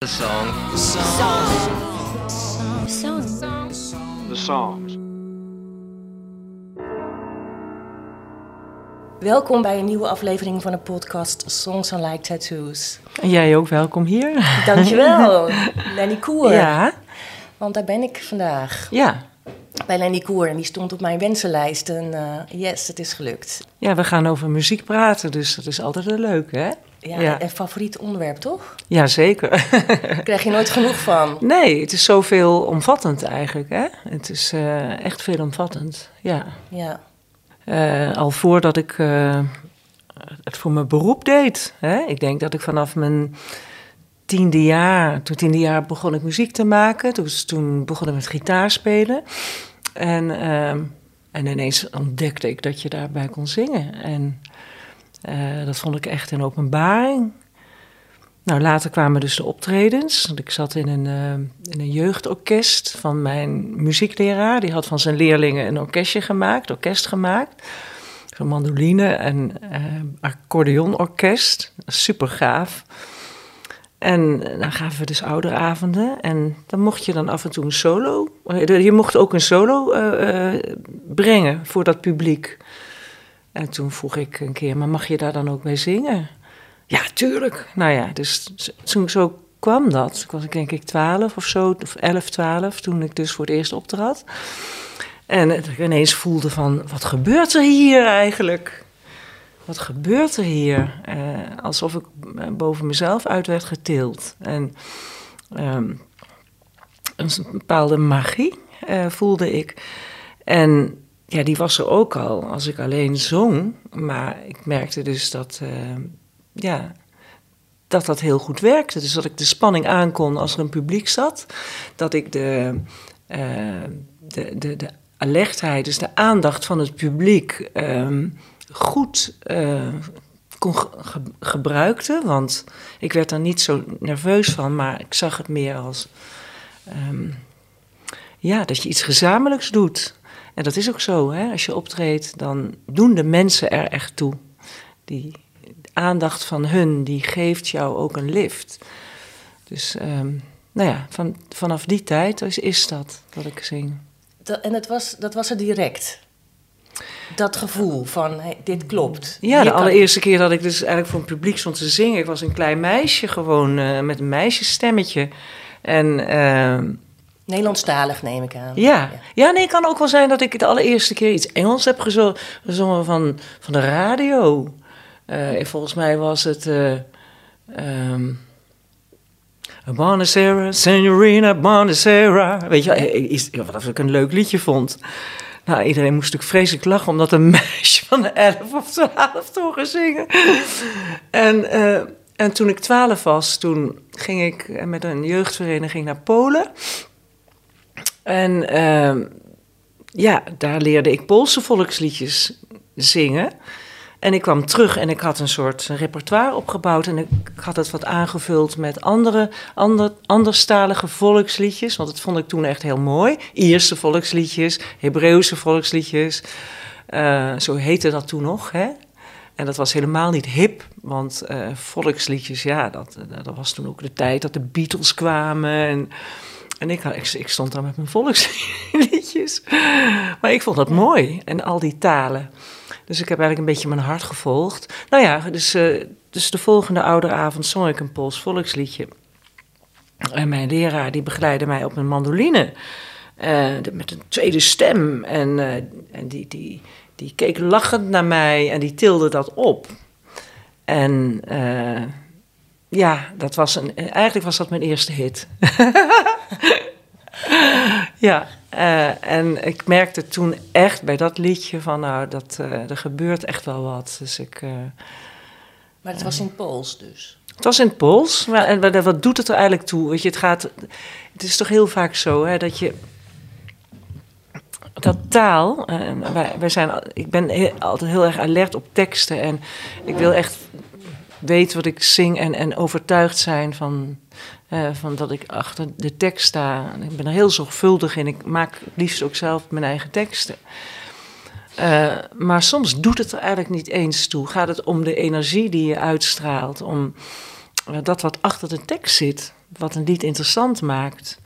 The song. The songs. Welkom bij een nieuwe aflevering van de podcast Songs on Like Tattoos. En jij ook welkom hier. Dankjewel, Lenny Koer. Ja, Want daar ben ik vandaag. ja. Bij Lenny Koer en die stond op mijn wensenlijst. En eh, yes, het is gelukt. Ja, we gaan over muziek praten, dus dat is altijd een leuke, hè? Ja, Ja. een favoriet onderwerp, toch? Ja, zeker. Daar krijg je nooit genoeg van. Nee, het is zoveel omvattend eigenlijk, hè? Het is eh, echt veelomvattend, ja. Ja, Eh, al voordat ik eh, het voor mijn beroep deed. Hè? Ik denk dat ik vanaf mijn tiende jaar, toen tiende jaar begon ik muziek te maken. Dus toen begon ik met gitaar spelen. En, ehm, en ineens ontdekte ik dat je daarbij kon zingen. En eh, dat vond ik echt een openbaring. Nou, later kwamen dus de optredens. Ik zat in een, eh, in een jeugdorkest van mijn muziekleraar. Die had van zijn leerlingen een orkestje gemaakt, orkest gemaakt. Een mandoline en eh accordeonorkest. Super gaaf. En dan gaven we dus ouderavonden. En dan mocht je dan af en toe een solo. Je mocht ook een solo brengen voor dat publiek. En toen vroeg ik een keer, maar mag je daar dan ook mee zingen? Ja, tuurlijk. Nou ja, dus zo kwam dat. Ik was denk ik twaalf of zo, of elf, twaalf, toen ik dus voor het eerst optrad. En dat ik ineens voelde van, wat gebeurt er hier eigenlijk? Wat gebeurt er hier? Eh, alsof ik eh, boven mezelf uit werd getild. En ehm, een bepaalde magie eh, voelde ik. En ja, die was er ook al als ik alleen zong. Maar ik merkte dus dat, eh, ja, dat dat heel goed werkte. Dus dat ik de spanning aankon als er een publiek zat. Dat ik de, eh, de, de, de alertheid, dus de aandacht van het publiek ehm, goed eh, kon ge- ge- gebruikte. Want ik werd er niet zo nerveus van, maar ik zag het meer als... ehm, ja, dat je iets gezamenlijks doet. En dat is ook zo, hè? als je optreedt, dan doen de mensen er echt toe. Die aandacht van hun, die geeft jou ook een lift. Dus, ehm, nou ja, van, vanaf die tijd is, is dat, dat ik zing. Dat- en dat was, dat was er direct. Dat gevoel van, hey, dit klopt. Ja, de kan- allereerste keer dat ik dus eigenlijk voor een publiek stond te zingen. Ik was een klein meisje gewoon, eh, met een meisjesstemmetje. En ehm, Nederlandstalig neem ik aan. Ja. ja, nee, het kan ook wel zijn dat ik de allereerste keer iets Engels heb gezo- gezongen van, van de radio. En volgens mij was het. eh ehm Bonacera, Signorina Bonacera. Weet je, eh, is, wat ik een leuk liedje vond. Nou, iedereen moest natuurlijk vreselijk lachen omdat een meisje van 11 of 12 toen ging zingen. En, en toen ik 12 was, toen ging ik met een jeugdvereniging naar Polen. En ehm, ja, daar leerde ik Poolse volksliedjes zingen. En ik kwam terug en ik had een soort repertoire opgebouwd. En ik had het wat aangevuld met andere, ander, anderstalige volksliedjes. Want dat vond ik toen echt heel mooi. Ierse volksliedjes, Hebreeuwse volksliedjes. Eh, zo heette dat toen nog, hè. En dat was helemaal niet hip, want eh, volksliedjes, ja, dat, dat was toen ook de tijd dat de Beatles kwamen. En, en ik, ik, ik stond daar met mijn volksliedjes. Maar ik vond dat mooi, en al die talen. Dus ik heb eigenlijk een beetje mijn hart gevolgd. Nou ja, dus, eh, dus de volgende ouderavond zong ik een Pools volksliedje. En mijn leraar die begeleidde mij op een mandoline. eh, met een tweede stem. En, eh, en die, die, die keek lachend naar mij en die tilde dat op. En ja, dat was een, eigenlijk was dat mijn eerste hit. ja, eh, en ik merkte toen echt bij dat liedje van nou, dat, eh, er gebeurt echt wel wat. Dus ik... eh, Maar het was in Pools dus. het was in het Pools. Maar, en wat- doet het er eigenlijk toe? Weet je, het, gaat, het is toch heel vaak zo hè, dat je. Dat taal. wij, wij zijn, ik ben heel- altijd heel erg alert op teksten. En ik wil echt weten wat ik zing en, en overtuigd zijn van, eh, van dat ik achter de tekst sta. Ik ben er heel zorgvuldig in. Ik maak liefst ook zelf mijn eigen teksten. Eh, maar soms doet het er eigenlijk niet eens toe. Gaat het om de energie die je uitstraalt, om dat wat achter de tekst zit, wat een lied interessant maakt.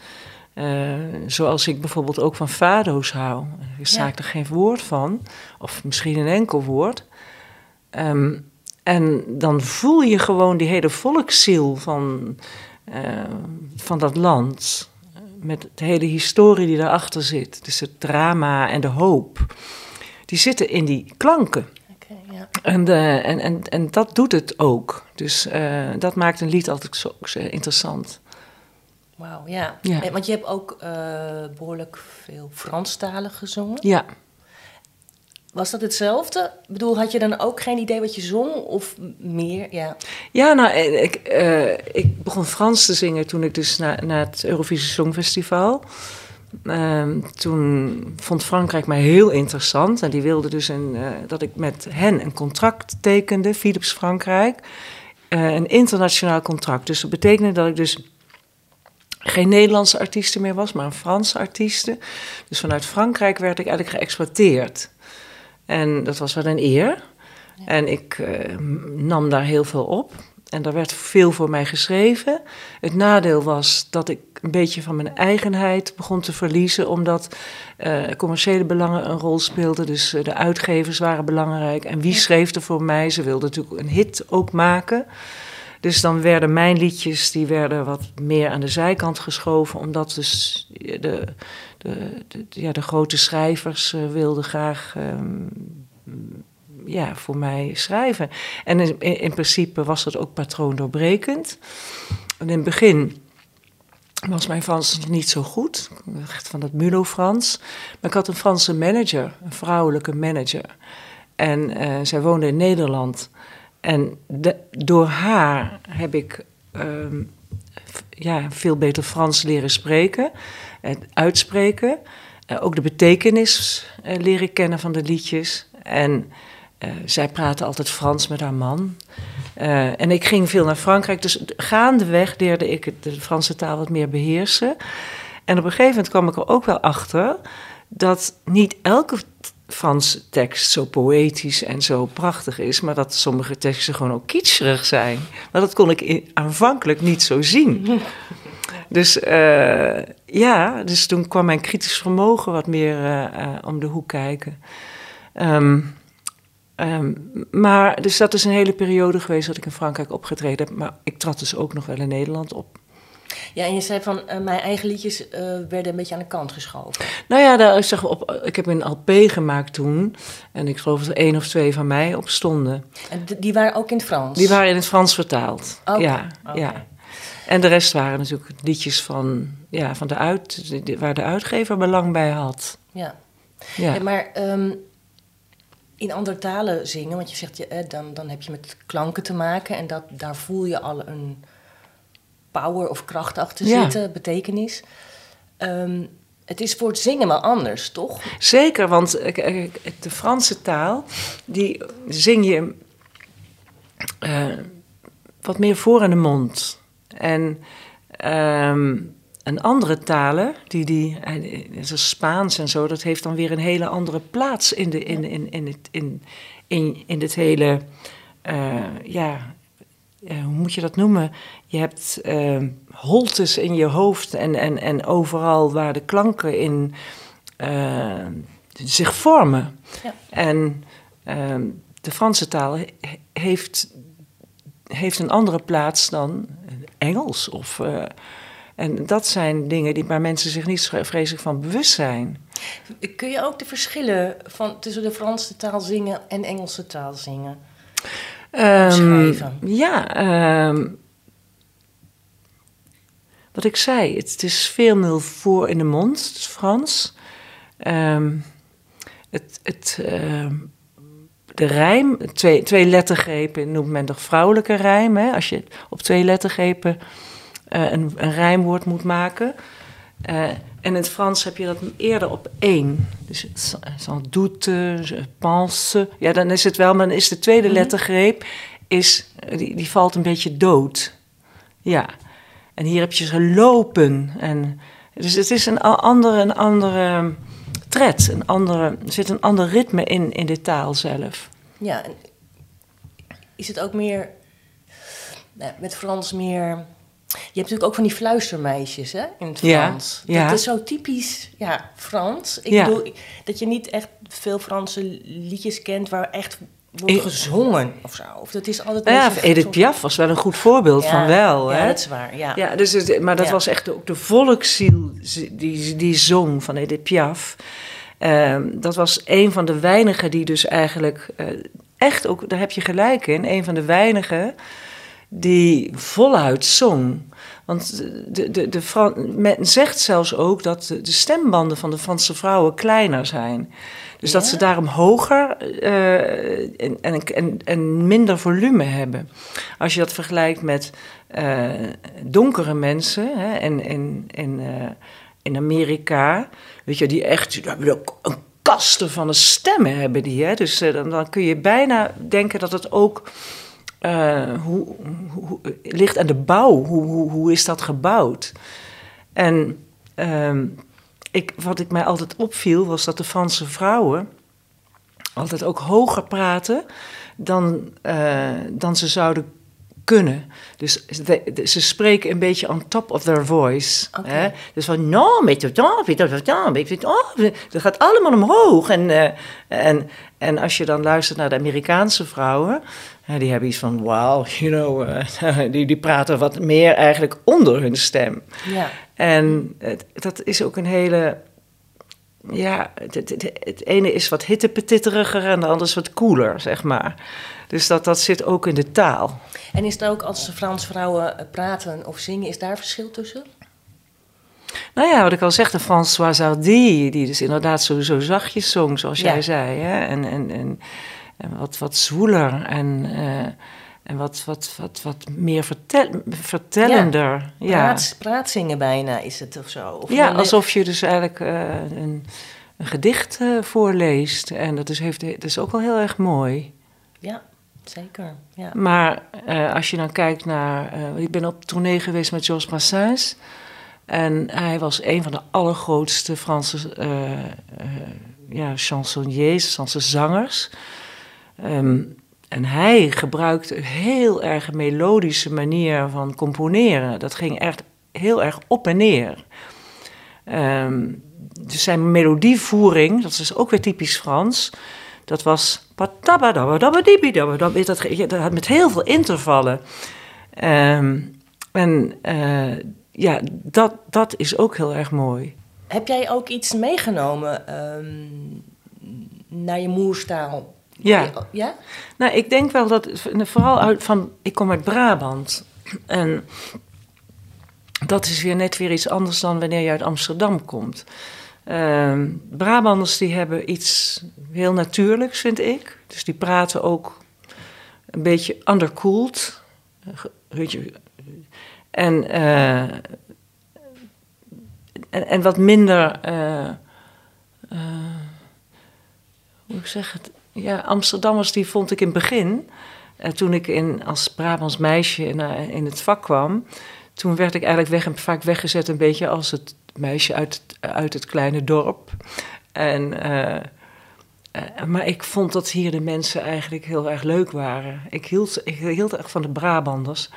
Uh, zoals ik bijvoorbeeld ook van fado's hou. Ik sta ik er geen woord van, of misschien een enkel woord. Um, en dan voel je gewoon die hele volksziel van, uh, van dat land. Met de hele historie die daarachter zit. Dus het drama en de hoop. Die zitten in die klanken. Okay, ja. en, uh, en, en, en dat doet het ook. Dus uh, dat maakt een lied altijd zo, zo interessant. Wauw, ja. ja. Want je hebt ook behoorlijk veel Franstalen gezongen. Ja. Was dat hetzelfde? Ik bedoel, had je dan ook geen idee wat je zong of meer? Ja, ja nou, eh, ik, uh, ik begon Frans te zingen toen ik dus naar, het Eurovisie Songfestival. Uh, toen vond Frankrijk mij heel interessant en die wilde dus een, uh, dat ik met hen een contract tekende, Philips Frankrijk. een internationaal contract. Dus dat betekende dat ik dus geen Nederlandse artiesten meer was, maar een Franse artiesten. Dus vanuit Frankrijk werd ik eigenlijk geëxploiteerd. En dat was wel een eer. En ik uh, nam daar heel veel op. En daar werd veel voor mij geschreven. Het nadeel was dat ik een beetje van mijn eigenheid begon te verliezen, omdat uh, commerciële belangen een rol speelden. Dus uh, de uitgevers waren belangrijk. En wie schreef er voor mij? Ze wilden natuurlijk een hit ook maken. Dus dan werden mijn liedjes die werden wat meer aan de zijkant geschoven, omdat dus de, de, ja, de grote schrijvers uh, wilden graag um, ja, voor mij schrijven. En in, in, principe was dat ook patroondoorbrekend. En in het begin was mijn Frans nog niet zo goed, echt van dat Mulo-Frans. Maar ik had een Franse manager, een vrouwelijke manager. En uh, zij woonde in Nederland. En door haar heb ik um, ja, veel beter Frans leren spreken en uitspreken. Uh, ook de betekenis uh, leren kennen van de liedjes. En uh, zij praatte altijd Frans met haar man. en ik ging veel naar Frankrijk. Dus gaandeweg leerde ik de Franse taal wat meer beheersen. En op een gegeven moment kwam ik er ook wel achter dat niet elke Franse tekst zo poëtisch en zo prachtig is, maar dat sommige teksten gewoon ook kitscherig zijn. Maar dat kon ik aanvankelijk niet zo zien. Dus uh, ja, dus toen kwam mijn kritisch vermogen wat meer uh, uh, om de hoek kijken. Um, um, maar dus dat is een hele periode geweest dat ik in Frankrijk opgetreden heb. Maar ik trad dus ook nog wel in Nederland op. Ja, en je zei van uh, mijn eigen liedjes uh, werden een beetje aan de kant geschoven. Nou ja, daar, ik, zeg, op, ik heb een LP gemaakt toen. En ik geloof dat er één of twee van mij op stonden. En die waren ook in het Frans? Die waren in het Frans vertaald. Okay. Ja, okay. ja. En de rest waren natuurlijk liedjes van, ja, van de uit, waar de uitgever belang bij had. Ja. ja. maar um, in andere talen zingen, want je zegt, je, eh, dan, dan heb je met klanken te maken en dat, daar voel je al een power of kracht achter ja. zitten, betekenis. Um, het is voor het zingen wel anders, toch? Zeker, want de Franse taal, die zing je uh, wat meer voor in de mond. En um, een andere talen, die, die, zoals Spaans en zo, dat heeft dan weer een hele andere plaats in, de, in, in, in, het, in, in, in het hele, uh, ja, uh, hoe moet je dat noemen? Je hebt uh, holtes in je hoofd en, en, en overal waar de klanken in zich vormen. Ja. En ehm, de Franse taal heeft, heeft een andere plaats dan Engels. Of, en dat zijn dingen die, waar mensen zich niet vreselijk van bewust zijn. Kun je ook de verschillen van, tussen de Franse taal zingen en Engelse taal zingen? Um, ja, um, wat ik zei, het, het, is veel meer voor in de mond, het is Frans. Um, het, het, de rijm, twee, twee lettergrepen noemt men toch vrouwelijke rijm. Hè? Als je op twee lettergrepen uh, een, een rijmwoord moet maken. Uh, en in het Frans heb je dat eerder op één. Dus sans doute, pense. Ja, dan is het wel, maar dan is de tweede mhm. lettergreep, is, die, die valt een beetje dood. Ja. En hier heb je gelopen. En, dus het is een andere, een andere tred. Een andere, er zit een ander ritme in, in de taal zelf. Ja, is het ook meer met Frans meer je hebt natuurlijk ook van die fluistermeisjes hè, in het Frans. Ja, dat is zo typisch ja, Frans. Ik ja. bedoel, dat je niet echt veel Franse liedjes kent waar echt wordt gezongen of zo. Of dat is altijd ja, Edith Piaf was wel een goed voorbeeld van wel. Ja, hè? dat is waar. Ja, ja dus, maar dat was echt ook de volksziel die, die zong van Edith Piaf. Uh, dat was een van de weinigen die dus eigenlijk uh, echt ook, daar heb je gelijk in, een van de weinigen die voluit zong. Want de, de, de men zegt zelfs ook dat de, stembanden van de Franse vrouwen kleiner zijn. Dus dat ze daarom hoger uh, en, en, en, minder volume hebben. Als je dat vergelijkt met uh, donkere mensen hè, en, en, en, uh, in Amerika, weet je, die echt die hebben ook een kasten van een stemmen hebben die. Hè? Dus dan, dan kun je bijna denken dat het ook uh, hoe, hoe, ligt aan de bouw. Hoe, hoe, hoe is dat gebouwd? En uh, ik, wat ik mij altijd opviel, was dat de Franse vrouwen altijd ook hoger praten dan, uh, dan ze zouden kunnen. Dus ze spreken een beetje on top of their voice. Okay. Hè? Dus van, nou, met je oh, dat gaat allemaal omhoog. En, uh, en, en als je dan luistert naar de Amerikaanse vrouwen, die hebben iets van, wow, you know, uh, die, die praten wat meer eigenlijk onder hun stem. Ja. En het, dat is ook een hele, ja, het, het, het ene is wat hittepetitteriger en de andere is wat cooler, zeg maar. Dus dat, dat zit ook in de taal. En is er ook als Frans vrouwen praten of zingen, is daar verschil tussen? Nou ja, wat ik al zeg, de François Hardy, die dus inderdaad zo, zo zachtjes zong, zoals jij zei. Hè? En, en, en, en wat, wat zwoeler en, uh, en wat, wat, wat, wat meer vertel, vertellender. Ja, praat, praatzingen bijna is het of zo. Of ja, alsof je dus eigenlijk uh, een, een, gedicht uh, voorleest. En dat is, heeft, dat is ook wel heel erg mooi. Ja, zeker. Ja. Maar als je dan kijkt naar... ik ben op tournee geweest met Georges Brassens... En hij was een van de allergrootste Franse uh, uh, ja, chansonniers, Franse zangers. Um, en hij gebruikte een heel erg melodische manier van componeren. Dat ging echt heel erg op en neer. Um, dus zijn melodievoering, dat is ook weer typisch Frans. Dat was. Dat had met heel veel intervallen. Um, en uh, ja, dat, dat is ook heel erg mooi. Heb jij ook iets meegenomen naar je moerstaal? Ja. ja. Nou, ik denk wel dat, vooral uit van, ik kom uit Brabant. En dat is weer net weer iets anders dan wanneer je uit Amsterdam komt. Uh, Brabanders die hebben iets heel natuurlijks, vind ik. Dus die praten ook een beetje undercooled. En, uh, en, en, wat minder, uh, uh, hoe ik zeg het, ja, Amsterdammers die vond ik in het begin, toen ik in, als Brabants meisje in, in het vak kwam, toen werd ik eigenlijk weg, vaak weggezet een beetje als het meisje uit, uit het kleine dorp. En, maar ik vond dat hier de mensen eigenlijk heel erg leuk waren. Ik hield, ik hield echt van de Brabanders.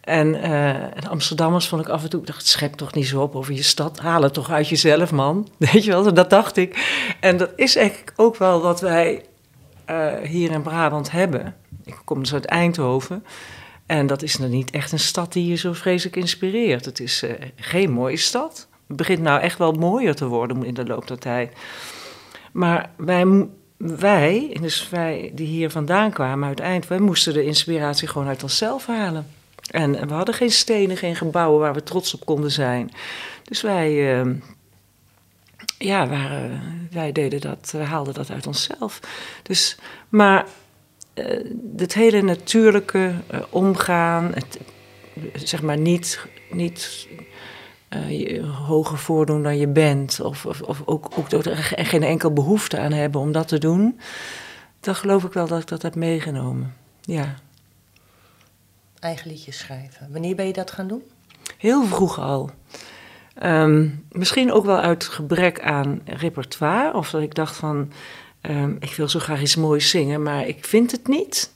En Amsterdammers vond ik af en toe, ik dacht, schep toch niet zo op over je stad, haal het toch uit jezelf, man. Weet je wel, dat dacht ik. En dat is eigenlijk ook wel wat wij uh, hier in Brabant hebben. Ik kom dus uit Eindhoven. En dat is nou niet echt een stad die je zo vreselijk inspireert. Het is uh, geen mooie stad. Het begint nou echt wel mooier te worden in de loop der tijd. Maar wij, wij, dus wij die hier vandaan kwamen uit Eindhoven, wij moesten de inspiratie gewoon uit onszelf halen. En we hadden geen stenen, geen gebouwen waar we trots op konden zijn. Dus wij, uh, ja, waren, wij deden dat, we haalden dat uit onszelf. Dus, maar uh, het hele natuurlijke uh, omgaan, het, zeg maar niet, niet hoger voordoen dan je bent, of, of, of ook, ook er geen enkel behoefte aan hebben om dat te doen, dan geloof ik wel dat ik dat heb meegenomen. Ja eigen liedjes schrijven. Wanneer ben je dat gaan doen? Heel vroeg al. Um, misschien ook wel uit gebrek aan repertoire. Of dat ik dacht van, um, ik wil zo graag iets moois zingen, maar ik vind het niet.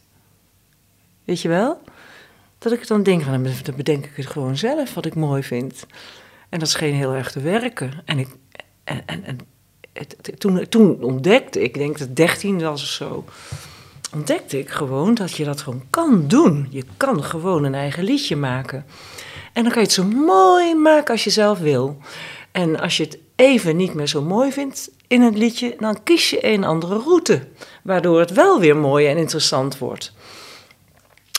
Weet je wel? dat ik dan denk, dan bedenk ik het gewoon zelf wat ik mooi vind. En dat scheen heel erg te werken. En, ik, en, en, en toen, toen ontdekte ik, denk dat 13 was of zo, ontdekte ik gewoon dat je dat gewoon kan doen. Je kan gewoon een eigen liedje maken. En dan kan je het zo mooi maken als je zelf wil. En als je het even niet meer zo mooi vindt in het liedje, dan kies je een andere route. Waardoor het wel weer mooi en interessant wordt.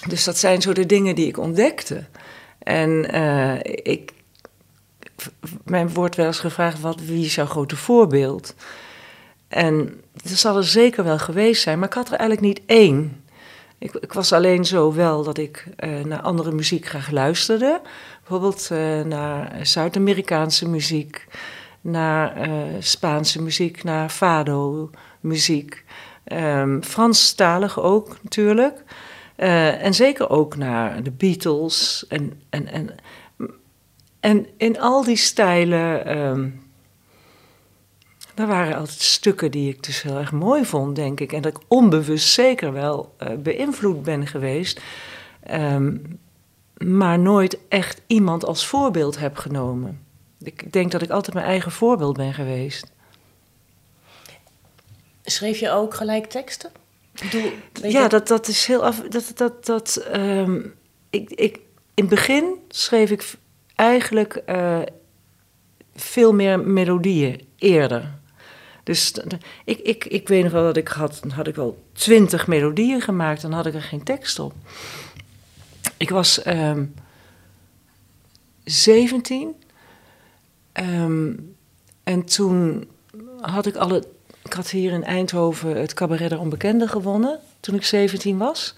Dus dat zijn zo de dingen die ik ontdekte. En uh, ik, mij wordt wel eens gevraagd: wat, wie is jouw grote voorbeeld? En er zal er zeker wel geweest zijn, maar ik had er eigenlijk niet één. Ik, ik was alleen zo wel dat ik uh, naar andere muziek graag luisterde. Bijvoorbeeld uh, naar Zuid-Amerikaanse muziek, naar uh, Spaanse muziek, naar fado-muziek. Um, Franstalig ook natuurlijk. en zeker ook naar de Beatles. En, en, en, en in al die stijlen um, er waren altijd stukken die ik dus heel erg mooi vond, denk ik. En dat ik onbewust zeker wel uh, beïnvloed ben geweest. Um, maar nooit echt iemand als voorbeeld heb genomen. Ik denk dat ik altijd mijn eigen voorbeeld ben geweest. Schreef je ook gelijk teksten? Doe, ja, dat, dat is heel af. Dat, dat, dat, um, ik, ik, in het begin schreef ik eigenlijk uh, veel meer melodieën eerder. Dus ik, ik, ik weet nog wel dat ik had, had ik wel twintig melodieën gemaakt, dan had ik er geen tekst op. Ik was um, 17 um, en toen had ik alle. Ik had hier in Eindhoven het Cabaret der Onbekende gewonnen toen ik 17 was.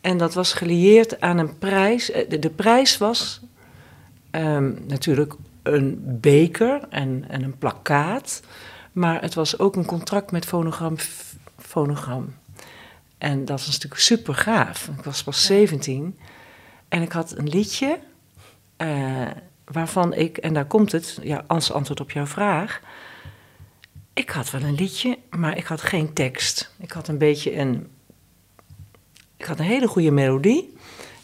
En dat was gelieerd aan een prijs. Eh, de, de prijs was um, natuurlijk een beker en, en een plakkaat. Maar het was ook een contract met Fonogram. Fonogram. En dat was natuurlijk super gaaf. Ik was pas 17 en ik had een liedje uh, waarvan ik, en daar komt het, ja, als antwoord op jouw vraag. Ik had wel een liedje, maar ik had geen tekst. Ik had een beetje een. Ik had een hele goede melodie.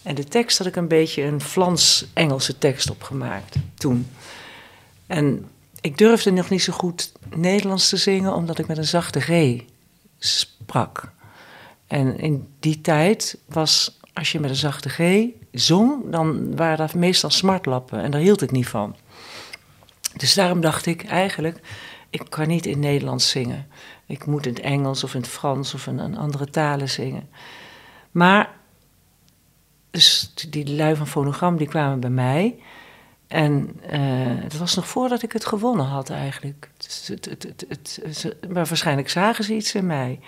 En de tekst had ik een beetje een Flans-Engelse tekst opgemaakt toen. En ik durfde nog niet zo goed Nederlands te zingen, omdat ik met een zachte G sprak. En in die tijd was, als je met een zachte G zong, dan waren dat meestal smartlappen. En daar hield ik niet van. Dus daarom dacht ik eigenlijk, ik kan niet in Nederlands zingen. Ik moet in het Engels of in het Frans of in een andere talen zingen. Maar, dus die lui van fonogram, die kwamen bij mij. En uh, het was nog voordat ik het gewonnen had eigenlijk. Het, het, het, maar waarschijnlijk zagen ze iets in mij.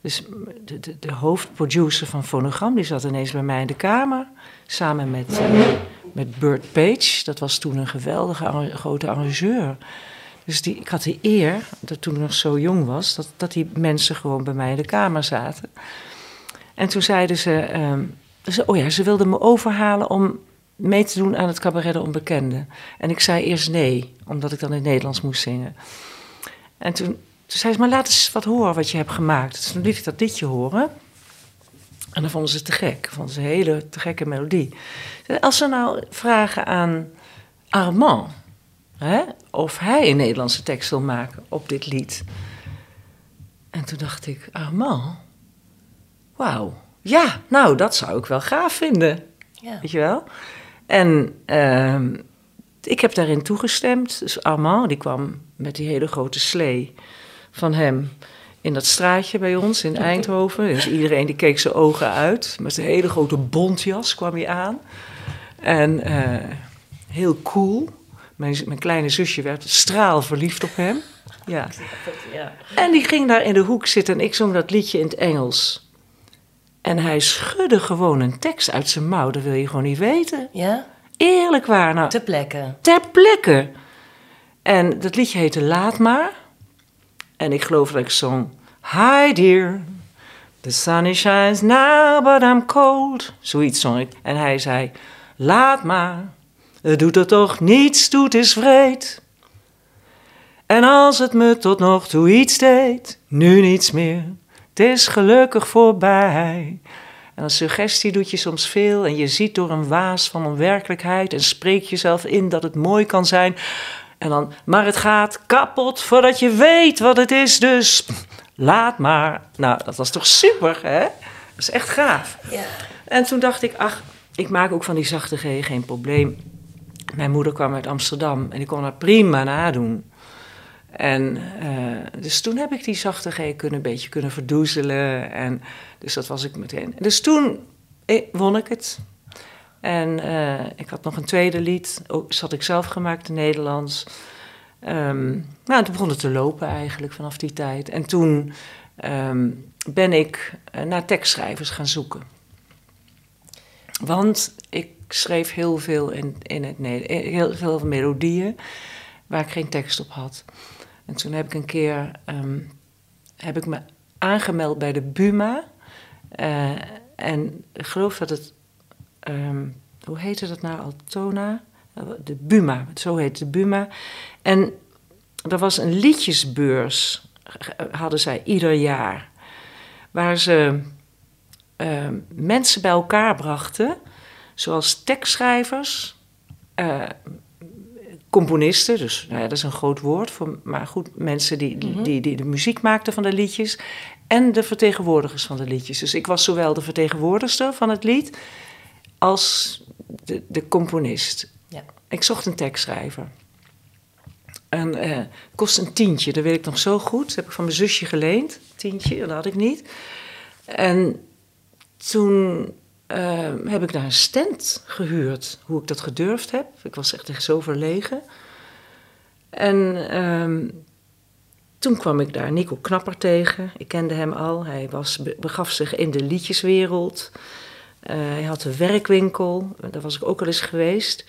Dus de, de, de, hoofdproducer van Fonogram, die zat ineens bij mij in de kamer. Samen met, uh, met Burt Page. Dat was toen een geweldige grote arrangeur. Dus die, ik had de eer, dat toen ik nog zo jong was, dat, dat die mensen gewoon bij mij in de kamer zaten. En toen zeiden ze, um, ze oh ja, ze wilden me overhalen om mee te doen aan het cabaret de onbekende. En ik zei eerst nee, omdat ik dan in het Nederlands moest zingen. En toen, toen zei ze, maar laat eens wat horen wat je hebt gemaakt. Dus toen liet ik dat liedje horen. En dan vonden ze het te gek. Vonden ze een hele te gekke melodie. Als ze nou vragen aan Armand... Hè, of hij een Nederlandse tekst wil maken op dit lied... En toen dacht ik, Armand... Wauw, ja, nou, dat zou ik wel gaaf vinden. Ja. Weet je wel? En uh, ik heb daarin toegestemd. Dus Armand, die kwam met die hele grote slee van hem in dat straatje bij ons in Eindhoven. Dus iedereen die keek zijn ogen uit. Met een hele grote bontjas kwam hij aan. En uh, heel cool. Mijn, mijn kleine zusje werd straal verliefd op hem. Ja. En die ging daar in de hoek zitten en ik zong dat liedje in het Engels. En hij schudde gewoon een tekst uit zijn mouw. Dat wil je gewoon niet weten. Ja? Eerlijk waar. Nou, ter plekke. Ter plekke. En dat liedje heette Laat maar. En ik geloof dat ik zong... Hi dear, the sun shines now, but I'm cold. Zoiets zong ik. En hij zei... Laat maar, het doet er toch niets toe, het is vreed. En als het me tot nog toe iets deed, nu niets meer het is gelukkig voorbij. En een suggestie doet je soms veel en je ziet door een waas van onwerkelijkheid en spreekt jezelf in dat het mooi kan zijn. En dan, maar het gaat kapot voordat je weet wat het is, dus laat maar. Nou, dat was toch super, hè? Dat is echt gaaf. Ja. En toen dacht ik, ach, ik maak ook van die zachte G geen probleem. Mijn moeder kwam uit Amsterdam en ik kon haar prima nadoen. En uh, dus toen heb ik die zachte G kunnen, een beetje kunnen verdoezelen. En, dus dat was ik meteen. Dus toen eh, won ik het. En uh, ik had nog een tweede lied, ook, zat ik zelf gemaakt in Nederlands. Um, nou, toen begon het te lopen eigenlijk vanaf die tijd. En toen um, ben ik naar tekstschrijvers gaan zoeken. Want ik schreef heel veel in, in het heel veel melodieën waar ik geen tekst op had. En toen heb ik een keer um, heb ik me aangemeld bij de Buma. Uh, en ik geloof dat het, um, hoe heette dat nou, Altona? De Buma, zo heet de Buma. En er was een liedjesbeurs, hadden zij ieder jaar, waar ze uh, mensen bij elkaar brachten, zoals tekstschrijvers, uh, componisten, dus nou ja, dat is een groot woord, voor, maar goed, mensen die, die, die, die, de muziek maakten van de liedjes en de vertegenwoordigers van de liedjes. Dus ik was zowel de vertegenwoordigster van het lied als de, de componist. Ja. Ik zocht een tekstschrijver. En het kost een tientje, dat weet ik nog zo goed. Dat heb ik van mijn zusje geleend, tientje, dat had ik niet. En toen uh, heb ik daar een stand gehuurd. Hoe ik dat gedurfd heb. Ik was echt, echt zo verlegen. En uh, toen kwam ik daar Nico Knapper tegen. Ik kende hem al. Hij was, begaf zich in de liedjeswereld. Uh, hij had een werkwinkel. Daar was ik ook al eens geweest.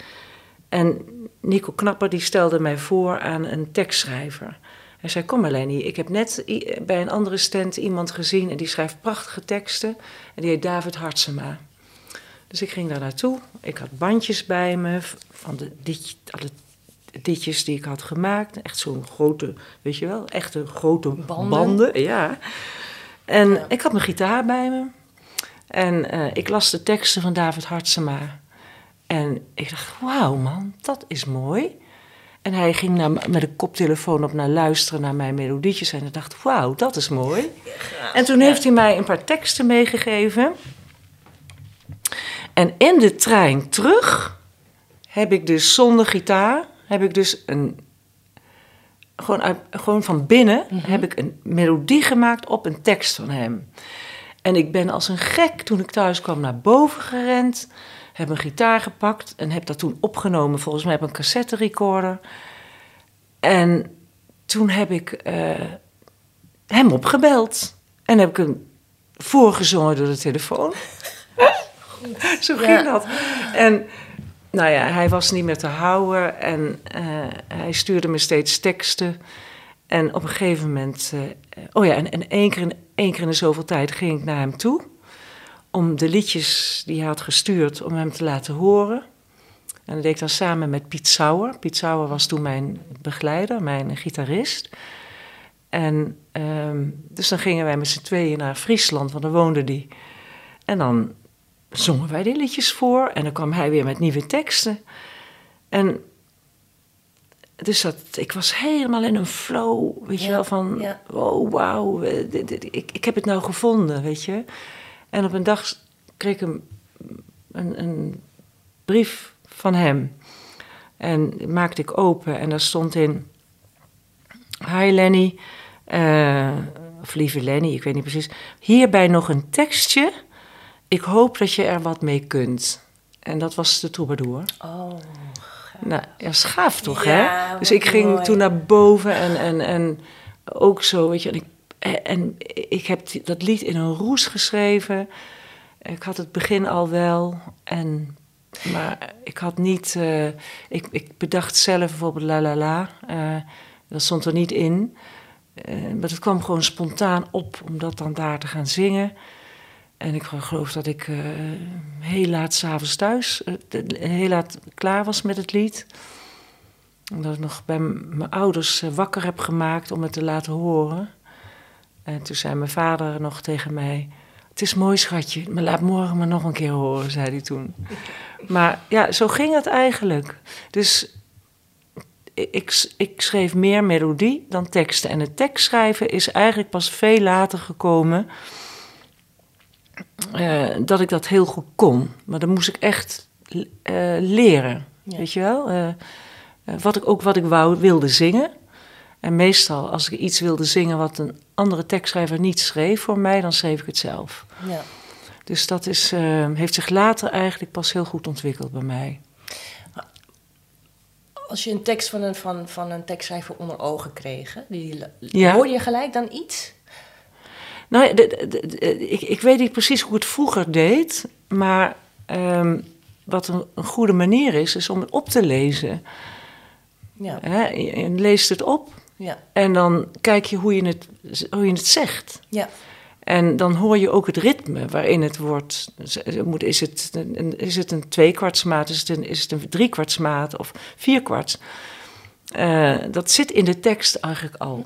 En Nico Knapper die stelde mij voor aan een tekstschrijver. Hij zei, kom Melanie, ik heb net bij een andere stand iemand gezien... en die schrijft prachtige teksten. En die heet David Hartsema. Dus ik ging daar naartoe. Ik had bandjes bij me van de dit, alle ditjes die ik had gemaakt. Echt zo'n grote, weet je wel, echte grote banden. banden ja. En ja. ik had mijn gitaar bij me. En uh, ik las de teksten van David Hartsema. En ik dacht, wauw man, dat is mooi. En hij ging naar, met een koptelefoon op naar luisteren naar mijn melodietjes. En ik dacht, wauw, dat is mooi. Ja, en toen heeft hij mij een paar teksten meegegeven. En in de trein terug heb ik dus zonder gitaar, heb ik dus een. Gewoon, uit, gewoon van binnen mm -hmm. heb ik een melodie gemaakt op een tekst van hem. En ik ben als een gek toen ik thuis kwam naar boven gerend. Heb een gitaar gepakt en heb dat toen opgenomen, volgens mij op een cassette recorder. En toen heb ik uh, hem opgebeld. En heb ik hem voorgezongen door de telefoon. Zo ging ja. dat. En nou ja, hij was niet meer te houden en uh, hij stuurde me steeds teksten. En op een gegeven moment, uh, oh ja, en, en één, keer in, één keer in de zoveel tijd ging ik naar hem toe. Om de liedjes die hij had gestuurd, om hem te laten horen. En dat deed ik dan samen met Piet Sauer. Piet Sauer was toen mijn begeleider, mijn gitarist. En um, dus dan gingen wij met z'n tweeën naar Friesland, want daar woonde die. En dan zongen wij die liedjes voor en dan kwam hij weer met nieuwe teksten. En dus dat, ik was helemaal in een flow, weet ja, je wel, van ja. oh wauw, ik, ik heb het nou gevonden, weet je. En op een dag kreeg ik een, een, een brief van hem en maakte ik open en daar stond in, hi Lenny, uh, of lieve Lenny, ik weet niet precies, hierbij nog een tekstje ik hoop dat je er wat mee kunt. En dat was de troubadour. Oh. Nou, ja, schaaf toch, ja, hè? Dus ik ging mooi. toen naar boven en, en, en ook zo, weet je. En ik, en ik heb dat lied in een roes geschreven. Ik had het begin al wel. En, maar ik had niet... Uh, ik, ik bedacht zelf bijvoorbeeld la la la. Uh, dat stond er niet in. Uh, maar het kwam gewoon spontaan op om dat dan daar te gaan zingen. En ik geloof dat ik uh, heel laat s'avonds thuis, uh, heel laat klaar was met het lied. En dat ik nog bij mijn ouders wakker heb gemaakt om het te laten horen. En toen zei mijn vader nog tegen mij: Het is mooi, schatje, maar laat morgen maar nog een keer horen, zei hij toen. Maar ja, zo ging het eigenlijk. Dus ik, ik schreef meer melodie dan teksten. En het tekstschrijven is eigenlijk pas veel later gekomen. Uh, dat ik dat heel goed kon. Maar dan moest ik echt uh, leren. Weet je wel? Uh, wat ik ook wat ik wou, wilde zingen. En meestal, als ik iets wilde zingen wat een andere tekstschrijver niet schreef voor mij, dan schreef ik het zelf. Ja. Dus dat is, heeft zich later eigenlijk pas heel goed ontwikkeld bij mij als je een tekst van een, van, van een tekstschrijver onder ogen kreeg, die, ja. hoorde je gelijk dan iets? Nou, ik, ik weet niet precies hoe het vroeger deed, maar um, wat een, een, goede manier is, is om het op te lezen. Ja. Je, leest het op ja. en dan kijk je hoe je het, hoe je het zegt. Ja. En dan hoor je ook het ritme waarin het wordt. Is het een, is het een tweekwartsmaat, is het een, is het een driekwartsmaat of vierkwarts? Uh, dat zit in de tekst eigenlijk al.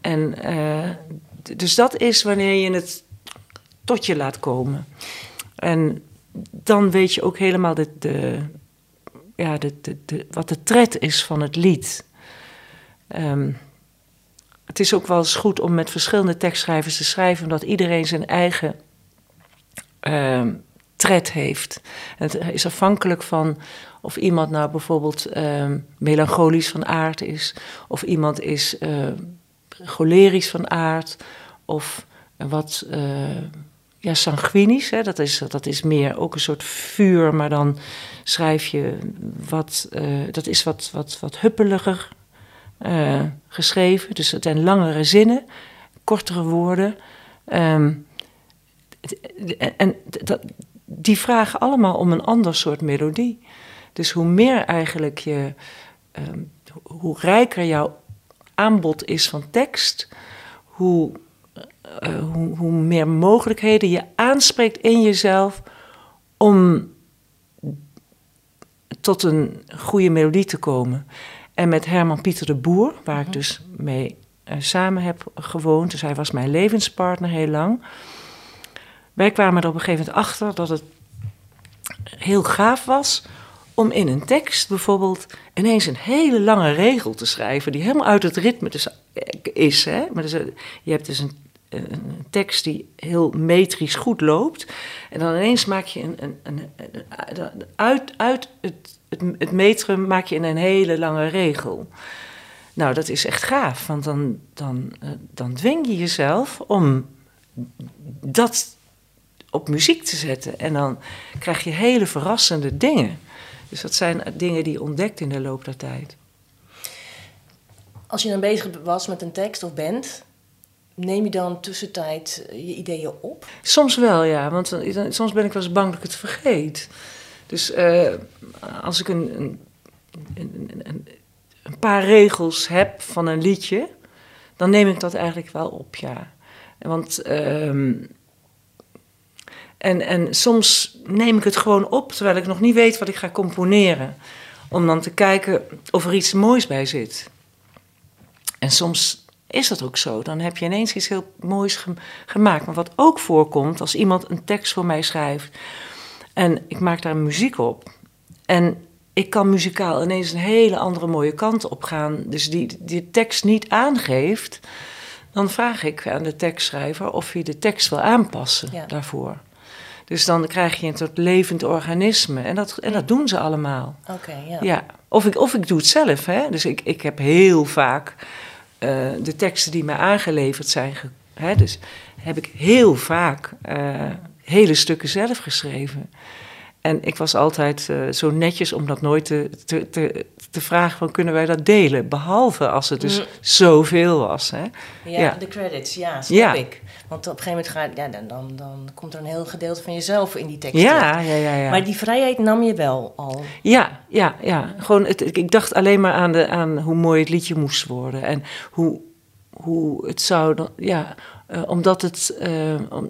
En uh, dus dat is wanneer je het tot je laat komen. En dan weet je ook helemaal de, de, ja, de, de, wat de tred is van het lied. Um, het is ook wel eens goed om met verschillende tekstschrijvers te schrijven, omdat iedereen zijn eigen uh, tred heeft. Het is afhankelijk van of iemand nou bijvoorbeeld uh, melancholisch van aard is, of iemand is cholerisch van aard, of wat uh, ja, sanguinisch. Hè? Dat, is, dat is meer ook een soort vuur, maar dan schrijf je wat, dat is wat, wat, wat huppeliger geschreven. Dus het zijn langere zinnen, kortere woorden. Um, en dat, die vragen allemaal om een ander soort melodie. Dus hoe meer eigenlijk je, um, hoe rijker jouw aanbod is van tekst, hoe, uh, hoe, hoe meer mogelijkheden je aanspreekt in jezelf om tot een goede melodie te komen. En met Herman Pieter de Boer, waar ik mhm. dus mee uh, samen heb gewoond. Dus hij was mijn levenspartner heel lang. Wij kwamen er op een gegeven moment achter dat het heel gaaf was om in een tekst bijvoorbeeld ineens een hele lange regel te schrijven, die helemaal uit het ritme is. Hè? Maar dus, je hebt dus een, tekst die heel metrisch goed loopt, en dan ineens maak je een, een, een, uit, uit het het, het metrum maak je een hele lange regel. Nou, dat is echt gaaf, want dan, dan, uh, dan dwing je jezelf om dat op muziek te zetten. En dan krijg je hele verrassende dingen. Dus dat zijn dingen die je ontdekt in de loop der tijd. Als je dan bezig was met een tekst of bent, neem je dan tussentijd je ideeën op? Soms wel, ja. Want soms ben ik wel eens bang dat ik het vergeet. Dus uh, als ik een, een, een, een, paar regels heb van een liedje, dan neem ik dat eigenlijk wel op, ja. Want, um, en, en soms neem ik het gewoon op terwijl ik nog niet weet wat ik ga componeren. Om dan te kijken of er iets moois bij zit. En soms is dat ook zo. Dan heb je ineens iets heel moois gemaakt. Maar wat ook voorkomt als iemand een tekst voor mij schrijft en ik maak daar muziek op. En ik kan muzikaal ineens een hele andere mooie kant op gaan. Dus die, die tekst niet aangeeft. Dan vraag ik aan de tekstschrijver of hij de tekst wil aanpassen daarvoor. Dus dan krijg je een soort levend organisme. En dat, en dat doen ze allemaal. Oké, ja. ja. Of, ik, of ik doe het zelf. Hè? Dus ik, ik heb heel vaak uh, de teksten die mij aangeleverd zijn. Hè? Dus heb ik heel vaak uh, hele stukken zelf geschreven. En ik was altijd uh, zo netjes om dat nooit te, te, te, te, vragen van kunnen wij dat delen. Behalve als het dus mm. zoveel was. Hè? Ja, ja, de credits, ja, snap ja. ik. Want op een gegeven moment gaat, ja, dan, dan, dan komt er een heel gedeelte van jezelf in die tekst. Ja, ja, ja, ja, Maar die vrijheid nam je wel al. Ja, ja, ja. Gewoon het, ik dacht alleen maar aan, de, aan hoe mooi het liedje moest worden. En hoe, hoe het zou... Ja, uh, omdat het, uh,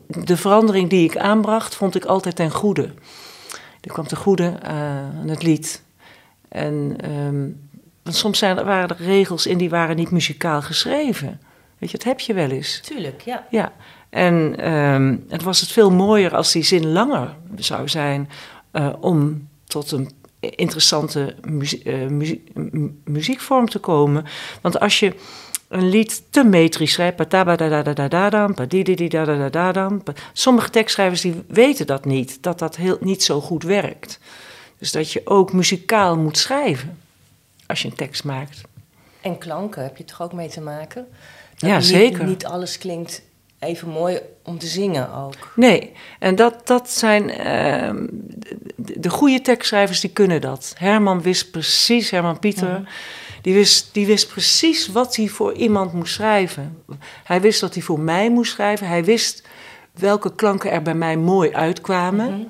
de verandering die ik aanbracht, vond ik altijd ten goede. Er kwam ten goede uh, aan het lied. En um, want soms zijn, waren er regels in die waren niet muzikaal geschreven. Weet je, dat heb je wel eens. Tuurlijk, ja. Ja, en ehm, het was het veel mooier als die zin langer zou zijn uh, om tot een interessante muzie uh, muzie muziekvorm te komen. Want als je een lied te metrisch schrijft, sommige tekstschrijvers die weten dat niet, dat dat heel, niet zo goed werkt. Dus dat je ook muzikaal moet schrijven als je een tekst maakt. En klanken heb je toch ook mee te maken? Dat ja, niet, zeker. Niet alles klinkt even mooi om te zingen ook. Nee, en dat, dat zijn uh, de, de, goede tekstschrijvers die kunnen dat. Herman wist precies, Herman Pieter, mhm. Die, wist, die wist precies wat hij voor iemand moest schrijven. Hij wist dat hij voor mij moest schrijven. Hij wist welke klanken er bij mij mooi uitkwamen. Mhm.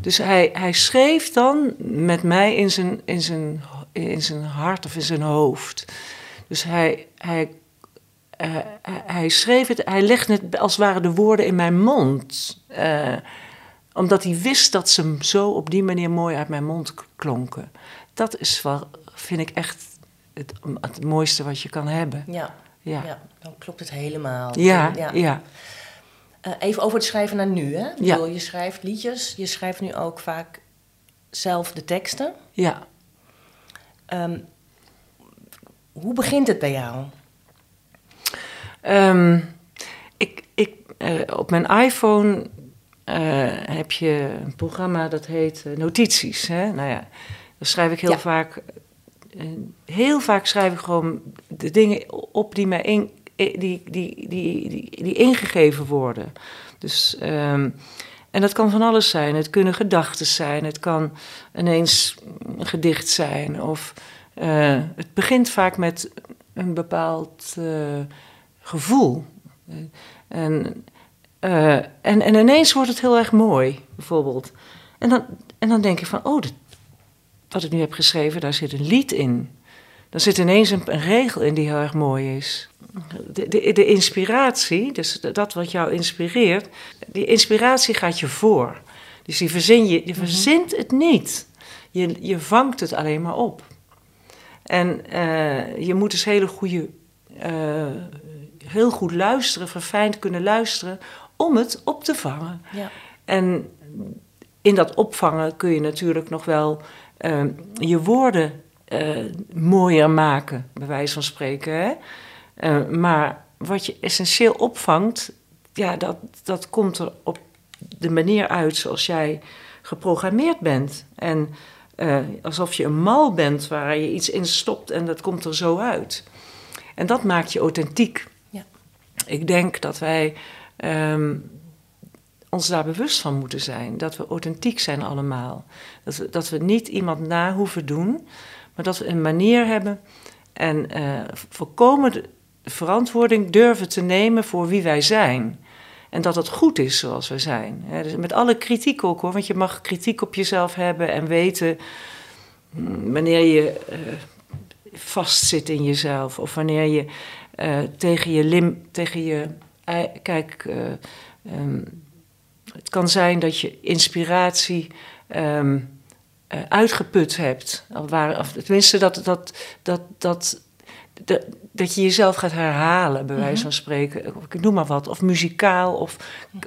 Dus hij, hij schreef dan met mij in zijn, in, zijn, in zijn hart of in zijn hoofd. Dus hij, hij uh, hij schreef het, hij legde het als het ware de woorden in mijn mond. Uh, omdat hij wist dat ze zo op die manier mooi uit mijn mond klonken. Dat is wel, vind ik echt het, het mooiste wat je kan hebben. Ja, ja. ja dan klopt het helemaal. Ja, ja. ja. Uh, even over het schrijven naar nu. Hè? Ja. je schrijft liedjes, je schrijft nu ook vaak zelf de teksten. Ja. Um, hoe begint het bij jou? Um, ik, ik, uh, op mijn iPhone uh, heb je een programma dat heet uh, Notities. Hè? Nou ja, daar schrijf ik heel ja. vaak. Heel vaak schrijf ik gewoon de dingen op die mij in, die, die, die, die, die, ingegeven worden. Dus. Um, en dat kan van alles zijn. Het kunnen gedachten zijn, het kan ineens een gedicht zijn. Of uh, het begint vaak met een bepaald gevoel. En, en, en ineens wordt het heel erg mooi, bijvoorbeeld. En dan, en dan denk ik van, oh, wat ik nu heb geschreven, daar zit een lied in. Daar zit ineens een, een regel in die heel erg mooi is. De, de, de, inspiratie, dus dat wat jou inspireert, die inspiratie gaat je voor. Dus die verzin je, je mhm. verzint het niet. Je, je vangt het alleen maar op. En uh, je moet dus hele goede uh, heel goed luisteren, verfijnd kunnen luisteren, om het op te vangen. Ja. En in dat opvangen kun je natuurlijk nog wel uh, je woorden uh, mooier maken, bij wijze van spreken. Hè? Uh, maar wat je essentieel opvangt, ja, dat, dat komt er op de manier uit zoals jij geprogrammeerd bent. En alsof je een mal bent waar je iets in stopt en dat komt er zo uit. En dat maakt je authentiek. Ik denk dat wij um, ons daar bewust van moeten zijn. Dat we authentiek zijn allemaal. Dat we, dat we niet iemand na hoeven doen, maar dat we een manier hebben en uh, verantwoording durven te nemen voor wie wij zijn. En dat het goed is zoals we zijn. dus met alle kritiek ook hoor, want je mag kritiek op jezelf hebben en weten hm, wanneer je uh, vastzit in jezelf of wanneer je uh, tegen je lim, tegen je. Kijk, um, het kan zijn dat je inspiratie um, uh, uitgeput hebt. Waar, of tenminste, dat, dat, dat, dat, dat, dat je jezelf gaat herhalen, bij wijze mhm. van spreken. Ik noem maar wat. Of muzikaal, of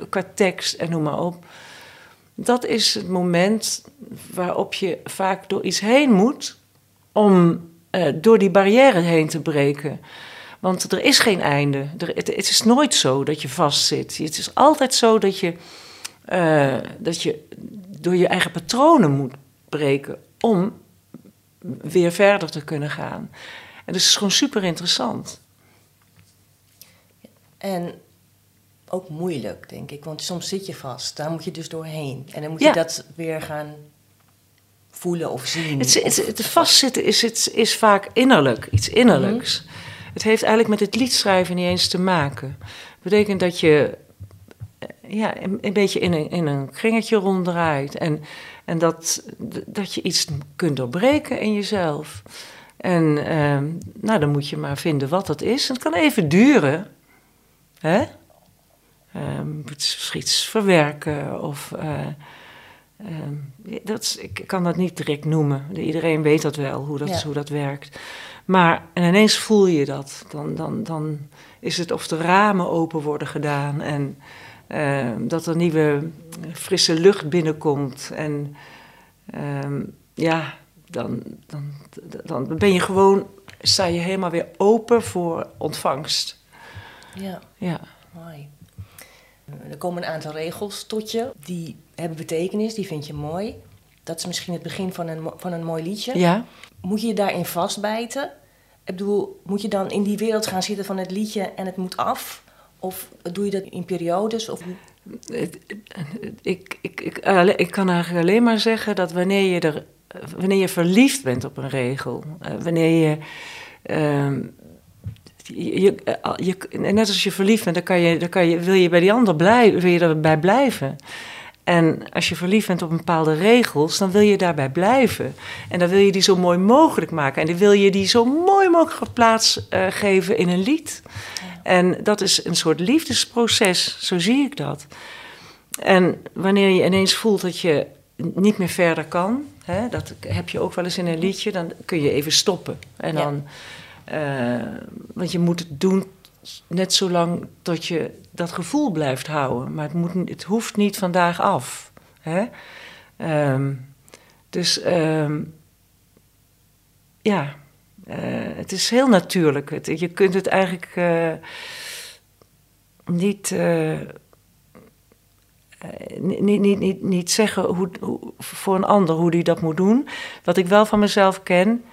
qua tekst en noem maar op. Dat is het moment waarop je vaak door iets heen moet om door die barrière heen te breken. Want er is geen einde. Er, het, het, is nooit zo dat je vastzit. Het is altijd zo dat je, uh, dat je door je eigen patronen moet breken om weer verder te kunnen gaan. En dat is gewoon super interessant. En ook moeilijk, denk ik. Want soms zit je vast. Daar moet je dus doorheen. En dan moet je dat weer gaan voelen of zien. Het, het, het vastzitten is, is, is vaak innerlijk, iets innerlijks. Mhm. Het heeft eigenlijk met het liedschrijven niet eens te maken. Dat betekent dat je eh, ja, een, beetje in een, in een kringetje ronddraait. En, en dat, dat je iets kunt doorbreken in jezelf. En eh, nou, dan moet je maar vinden wat dat is. het kan even duren. Hè? Um, iets verwerken of... Uh, um, dat, ik kan dat niet direct noemen. Iedereen weet dat wel, hoe dat, hoe dat werkt. Maar en ineens voel je dat. Dan, dan, dan is het of de ramen open worden gedaan en uh, dat er nieuwe frisse lucht binnenkomt. En uh, ja, dan, dan, dan ben je gewoon, sta je helemaal weer open voor ontvangst. Ja, ja. mooi. Er komen een aantal regels tot je, die hebben betekenis, die vind je mooi. Dat is misschien het begin van een, van een mooi liedje. Ja. Moet je je daarin vastbijten? Ik bedoel, moet je dan in die wereld gaan zitten van het liedje en het moet af? Of doe je dat in periodes? Of... Ik, ik, ik, ik kan eigenlijk alleen maar zeggen dat wanneer je, er, wanneer je verliefd bent op een regel, eh, wanneer je, uh, je, je, net als je verliefd bent, dan, kan je, dan kan je, wil je bij die ander blijven, wil je erbij blijven. En als je verliefd bent op bepaalde regels, dan wil je daarbij blijven. En dan wil je die zo mooi mogelijk maken. En dan wil je die zo mooi mogelijk plaats uh, geven in een lied. En dat is een soort liefdesproces, zo zie ik dat. En wanneer je ineens voelt dat je niet meer verder kan, hè, dat heb je ook wel eens in een liedje, dan kun je even stoppen. En dan, uh, want je moet het doen net zolang tot je dat gevoel blijft houden. Maar het, moet, het hoeft niet vandaag af. Hè? Um, dus um, ja, het is heel natuurlijk. Je kunt het eigenlijk uh, niet, niet, niet, niet, niet zeggen hoe, hoe, voor een ander hoe die dat moet doen. Wat ik wel van mezelf ken,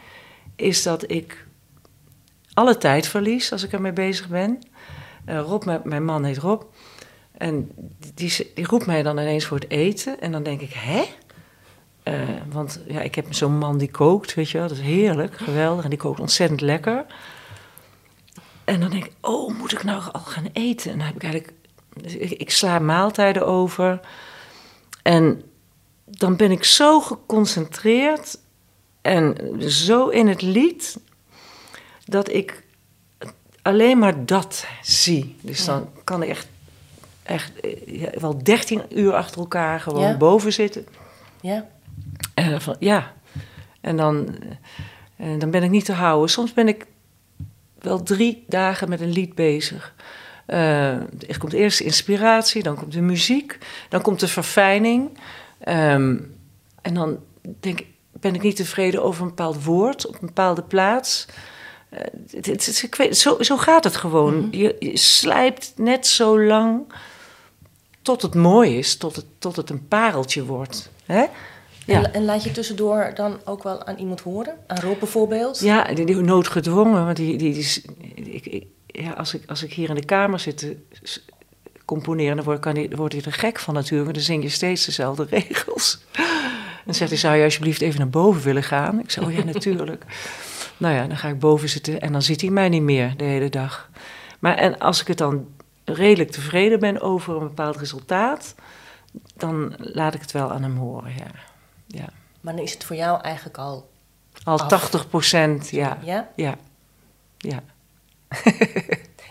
is dat ik alle tijd verlies als ik ermee bezig ben. Rob, mijn, man heet Rob. En die, die roept mij dan ineens voor het eten. En dan denk ik, hè? Uh, want ja, ik heb zo'n man die kookt, weet je wel. Dat is heerlijk, geweldig. En die kookt ontzettend lekker. En dan denk ik, oh, moet ik nou al gaan eten? En dan heb ik eigenlijk... Ik, ik sla maaltijden over. En dan ben ik zo geconcentreerd en zo in het lied... dat ik alleen maar dat zie. Dus dan kan ik echt, echt ja, wel 13 uur achter elkaar gewoon ja. boven zitten. Ja. En van, ja. En dan, en dan ben ik niet te houden. Soms ben ik wel drie dagen met een lied bezig. Uh, er komt eerst de inspiratie, dan komt de muziek, dan komt de verfijning. Um, en dan denk, ben ik niet tevreden over een bepaald woord op een bepaalde plaats. Uh, het, het, het, ik weet, zo, zo gaat het gewoon. Mm -hmm. je, je slijpt net zo lang tot het mooi is, tot het, tot het een pareltje wordt. Hè? Ja. En, en, laat je tussendoor dan ook wel aan iemand horen? Aan Rob bijvoorbeeld? Ja, die, die noodgedwongen. Want die, die, die, ik, ik, ja, als, ik, als ik hier in de kamer zit te componeren, dan word, kan die, word ik er gek van natuurlijk. Dan zing je steeds dezelfde regels. Dan zegt hij, zou je alsjeblieft even naar boven willen gaan? Ik zeg, oh ja, natuurlijk. nou ja, dan ga ik boven zitten en dan ziet hij mij niet meer de hele dag. Maar en als ik het dan redelijk tevreden ben over een bepaald resultaat, dan laat ik het wel aan hem horen, ja. Maar dan is het voor jou eigenlijk al. Al af. 80 procent, ja. Ja? Ja. ja.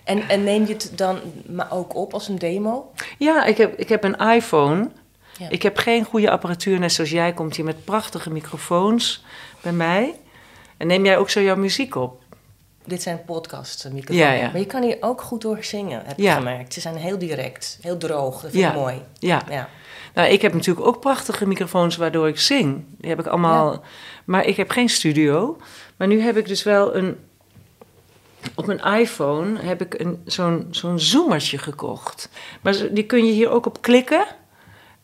en, en neem je het dan maar ook op als een demo? Ja, ik heb, ik heb een iPhone. Ja. Ik heb geen goede apparatuur, net zoals jij komt hier met prachtige microfoons bij mij. En neem jij ook zo jouw muziek op? Dit zijn podcastmicrofoons. Ja, ja. Maar je kan hier ook goed door zingen, heb ik Ja. gemerkt. Ze zijn heel direct, heel droog. Dat vind Ja. ik mooi. Ja. Nou, ik heb natuurlijk ook prachtige microfoons waardoor ik zing. Die heb ik allemaal. Maar ik heb geen studio. Maar nu heb ik dus wel een. Op mijn iPhone heb ik een, zo'n, zo'n zoomertje gekocht. Maar die kun je hier ook op klikken.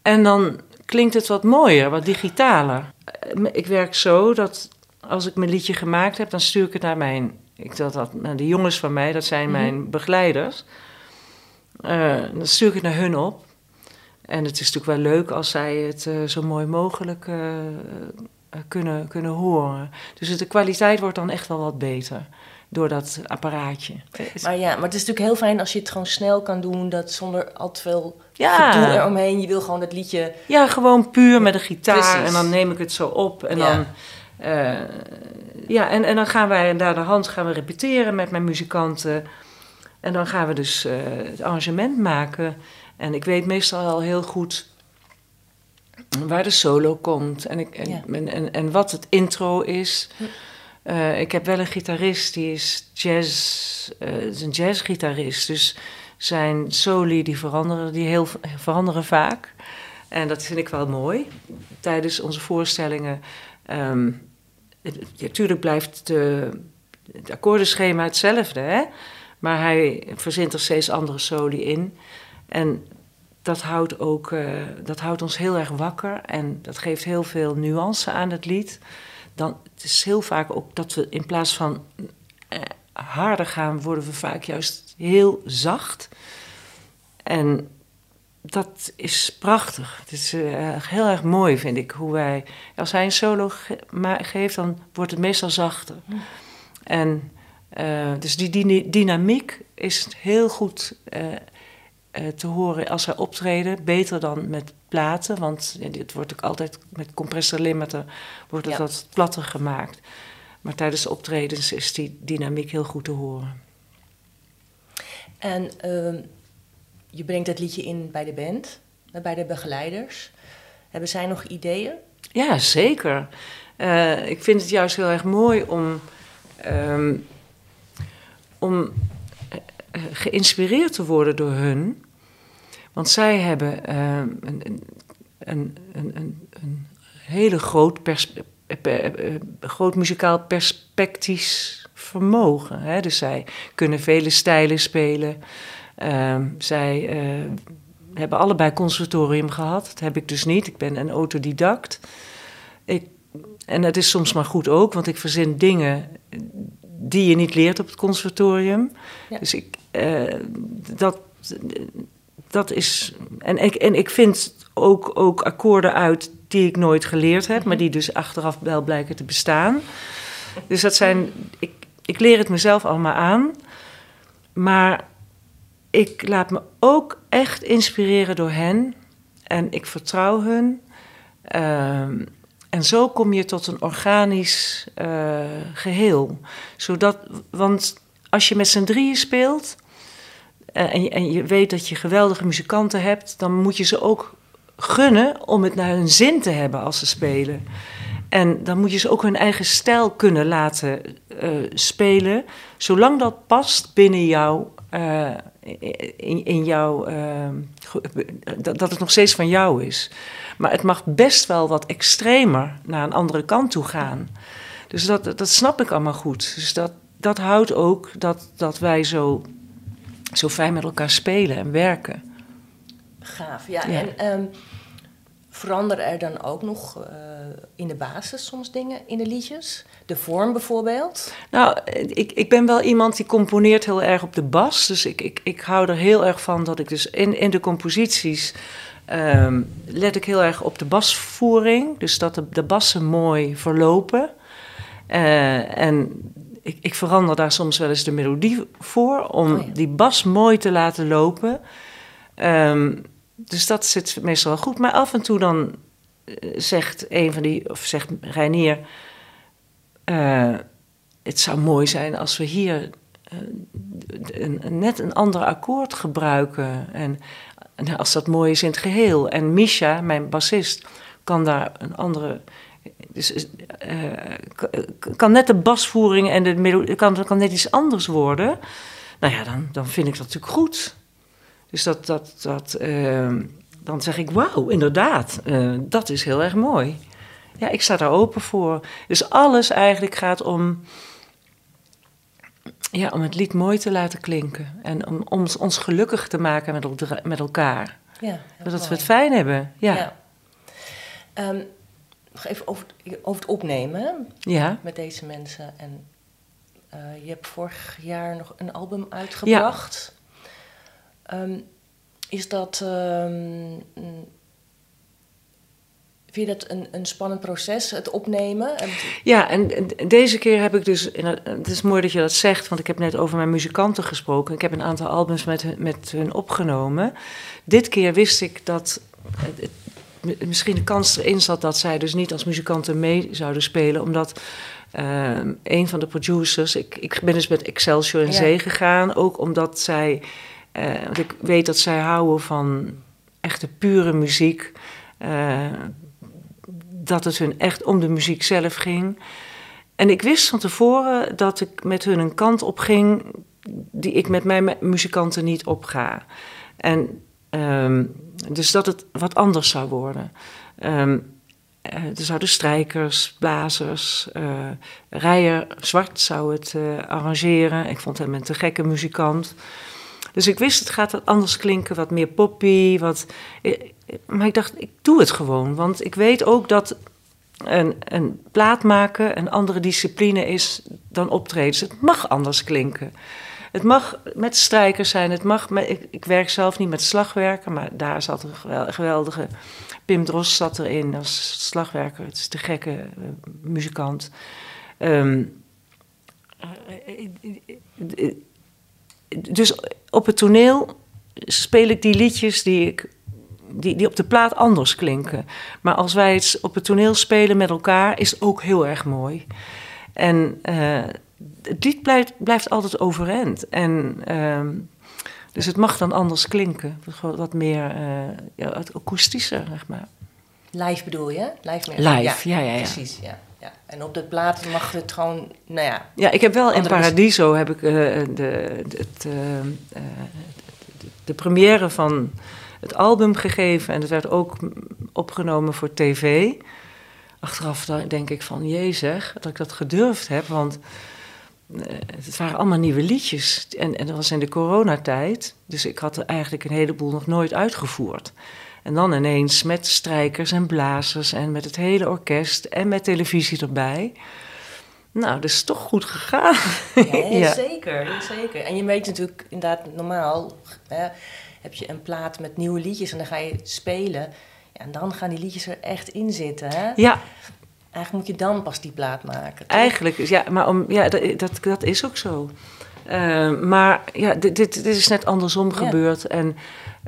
En dan klinkt het wat mooier, wat digitaler. Eh, Ik werk zo dat als ik mijn liedje gemaakt heb, dan stuur ik het naar mijn. Ik dat, dat naar de jongens van mij, dat zijn Mhm. mijn begeleiders. Eh, dan stuur ik het naar hun op. En het is natuurlijk wel leuk als zij het eh, zo mooi mogelijk eh, eh, kunnen, kunnen horen. Dus de kwaliteit wordt dan echt wel wat beter door dat apparaatje. Het- Maar ja, maar het is natuurlijk heel fijn als je het gewoon snel kan doen. Dat zonder al te veel Ja. gedoe eromheen. Je wil gewoon dat liedje... Ja, gewoon puur met een gitaar Precies. en dan neem ik het zo op en Ja. dan... eh, ja, en, en dan gaan wij naar de hand gaan we repeteren met mijn muzikanten. En dan gaan we dus het arrangement maken. En ik weet meestal al heel goed waar de solo komt en, ik, en, Ja. en, en, en wat het intro is. Uh, ik heb wel een gitarist, die is jazz, uh, is een jazzgitarist. Dus zijn soli die veranderen, die heel, veranderen vaak. En dat vind ik wel mooi. Tijdens onze voorstellingen... Um, natuurlijk blijft de, het akkoordenschema hetzelfde, hè? maar hij verzint er steeds andere soli in. En dat houdt, ook, uh, dat houdt ons heel erg wakker en dat geeft heel veel nuance aan het lied. Dan, het is heel vaak ook dat we in plaats van uh, harder gaan, worden we vaak juist heel zacht. En dat is prachtig. Het is uh, heel erg mooi, vind ik, hoe wij... Als hij een solo ge geeft, dan wordt het meestal zachter. En uh, dus die, die, dynamiek is heel goed uh, te horen als wij optreden. Beter dan met platen, want het wordt ook altijd met compressor wordt het ja. wat platter gemaakt. Maar tijdens de optredens is die dynamiek heel goed te horen. En ehm, je brengt het liedje in bij de band, bij de begeleiders. Hebben zij nog ideeën? Ja, zeker. Uh, ik vind het juist heel erg mooi om, um, om uh, geïnspireerd te worden door hun. Want zij hebben uh, een, een, een, een, hele groot, groot muzikaal perspectief vermogen. Hè? Dus zij kunnen vele stijlen spelen. Uh, zij uh, hebben allebei conservatorium gehad. Dat heb ik dus niet. Ik ben een autodidact. Ik, en het is soms maar goed ook, want ik verzin dingen die je niet leert op het conservatorium. Ja. Dus ik, uh, dat, dat is. En ik, en ik vind ook, ook akkoorden uit die ik nooit geleerd heb, maar die dus achteraf wel blijken te bestaan. Dus dat zijn. Ik, ik leer het mezelf allemaal aan. Maar ik laat me ook echt inspireren door hen. En ik vertrouw hun. Uh, en zo kom je tot een organisch uh, geheel. Zodat, want als je met z'n drieën speelt. Uh, en, je, en je weet dat je geweldige muzikanten hebt. dan moet je ze ook gunnen om het naar hun zin te hebben als ze spelen. En dan moet je ze ook hun eigen stijl kunnen laten uh, spelen. Zolang dat past binnen jouw uh, in, in jou, dat het nog steeds van jou is. Maar het mag best wel wat extremer naar een andere kant toe gaan. Dus dat, dat snap ik allemaal goed. Dus dat, dat houdt ook dat, dat wij zo, zo fijn met elkaar spelen en werken. Gaaf, ja. ja. En um, veranderen er dan ook nog uh, in de basis soms dingen in de liedjes? De vorm bijvoorbeeld? Nou, ik, ik ben wel iemand die componeert heel erg op de bas. Dus ik, ik, ik hou er heel erg van dat ik dus in, in de composities... Um, let ik heel erg op de basvoering. Dus dat de, de bassen mooi verlopen. Uh, en ik, ik, verander daar soms wel eens de melodie voor... om oh ja. die bas mooi te laten lopen... Um, dus dat zit meestal wel goed. Maar af en toe dan zegt een van die, of zegt Reinier... Uh, het zou mooi zijn als we hier uh, een, net een ander akkoord gebruiken. En, en, als dat mooi is in het geheel. En Misha, mijn bassist, kan daar een andere. Dus, uh, kan net de basvoering en de melodie. Kan, kan net iets anders worden. Nou ja, dan, dan vind ik dat natuurlijk goed. Dus dat. dat, dat dan zeg ik: wauw, inderdaad, dat is heel erg mooi. Ja, ik sta daar open voor. Dus alles eigenlijk gaat om, ja, om het lied mooi te laten klinken. En om, om ons gelukkig te maken met, met elkaar. Ja, Zodat mooi. we het fijn hebben. Ja. ja. Um, nog even over, over het opnemen ja. met deze mensen. En uh, je hebt vorig jaar nog een album uitgebracht. Ja. Um, is dat um, Vind je dat een, een spannend proces, het opnemen? Ja, en deze keer heb ik dus... Het is mooi dat je dat zegt, want ik heb net over mijn muzikanten gesproken. Ik heb een aantal albums met, met hun opgenomen. Dit keer wist ik dat... Het, misschien de kans erin zat dat zij dus niet als muzikanten mee zouden spelen, omdat uh, een van de producers, ik, ik ben dus met Excelsior in ja. zee gegaan, ook omdat zij, uh, want ik weet dat zij houden van echte pure muziek. Uh, dat het hun echt om de muziek zelf ging. en ik wist van tevoren dat ik met hun een kant op ging die ik met mijn muzikanten niet opga. En ehm, dus dat het wat anders zou worden. Um, er zouden strijkers, blazers, uh, Rijer Zwart zou het uh, arrangeren. Ik vond hem een te gekke muzikant. Dus ik wist, het gaat wat anders klinken, wat meer poppy. Wat, maar ik dacht, ik doe het gewoon. Want ik weet ook dat een, een plaat maken een andere discipline is dan optreden. Dus het mag anders klinken. Het mag met strijkers zijn. Het mag ik, ik, werk zelf niet met slagwerken, maar daar zat een geweldige. Pim Dros zat erin als slagwerker. Het is de gekke uh, muzikant. Um, dus op het toneel speel ik die liedjes die, ik, die, die op de plaat anders klinken. Maar als wij het op het toneel spelen met elkaar, is het ook heel erg mooi. En lied blijft, blijft altijd overeind. En, uh, dus het mag dan anders klinken. Wat meer uh, ja, akoestischer, zeg maar. Live bedoel je? Live, Live ja, ja, ja, Precies, ja. ja. En op de plaat mag het gewoon, nou ja... Ja, ik heb wel in Paradiso heb ik, uh, de, het, uh, de, de première van het album gegeven. En het werd ook opgenomen voor tv. Achteraf denk ik van, jee zeg, dat ik dat gedurfd heb. Want het waren allemaal nieuwe liedjes. En, en dat was in de coronatijd. Dus ik had er eigenlijk een heleboel nog nooit uitgevoerd. En dan ineens met strijkers en blazers en met het hele orkest en met televisie erbij. Nou, dat is toch goed gegaan. ja. Zeker, zeker. En je weet natuurlijk inderdaad normaal... Hè, heb je een plaat met nieuwe liedjes en dan ga je spelen. Ja, en dan gaan die liedjes er echt in zitten. Hè? Ja. Eigenlijk moet je dan pas die plaat maken. Eigenlijk, ja, maar om, ja, dat, dat, is ook zo. Uh, maar ja, dit, dit, dit, is net andersom gebeurd. En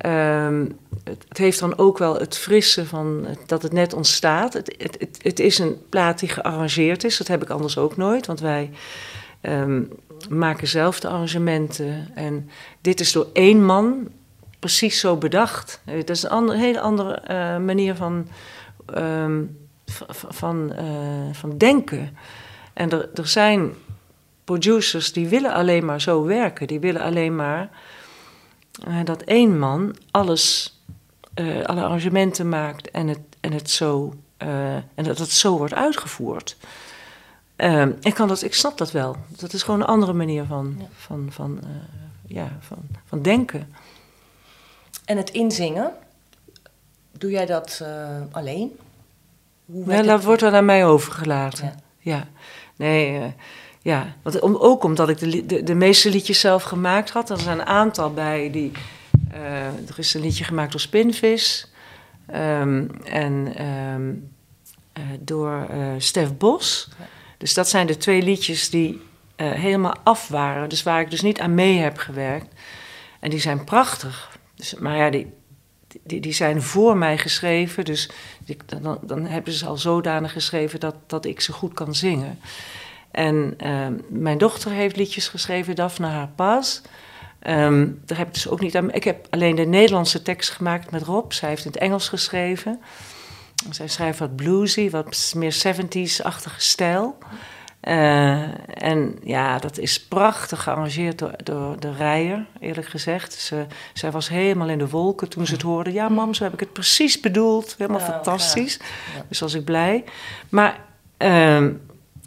uh, het, het, heeft dan ook wel het frisse van dat het net ontstaat. Het, het, het, is een plaat die gearrangeerd is. Dat heb ik anders ook nooit. Want wij um, maken zelf de arrangementen. En dit is door één man precies zo bedacht. Eh, dat is een hele andere uh, manier van, um, van, uh, van denken. En er, er zijn producers die willen alleen maar zo werken. Die willen alleen maar uh, dat één man alles, alle arrangementen maakt en het, en het zo, en dat het zo wordt uitgevoerd. Ik, kan dat, ik snap dat wel. Dat is gewoon een andere manier van, ja. van, van, ja, van, van denken. En het inzingen, doe jij dat alleen? Hoe ja, dat wordt wel aan mij overgelaten. Ja. ja. Nee, uh, ja. Want, om, ook omdat ik de, de, de, meeste liedjes zelf gemaakt had. Er zijn een aantal bij die... Uh, er is een liedje gemaakt door Spinvis. Um, en um, door Stef Bos. Ja. Dus dat zijn de twee liedjes die helemaal af waren. Dus waar ik dus niet aan mee heb gewerkt. En die zijn prachtig. Dus, maar ja, die, die, die zijn voor mij geschreven. Dus dan, dan hebben ze al zodanig geschreven dat, dat ik ze goed kan zingen. En uh, mijn dochter heeft liedjes geschreven, Daphne haar pas. Um, daar heb ik dus ook niet. Ik heb alleen de Nederlandse tekst gemaakt met Rob. Zij heeft in het Engels geschreven. Zij schrijft wat bluesy, wat meer 70s-achtige stijl. Uh, en ja, dat is prachtig gearrangeerd door, door de rijer, eerlijk gezegd. Ze, zij was helemaal in de wolken toen ze het hoorde. Ja, mam, zo heb ik het precies bedoeld. Helemaal oh, fantastisch. Ja. Dus was ik blij. Maar uh,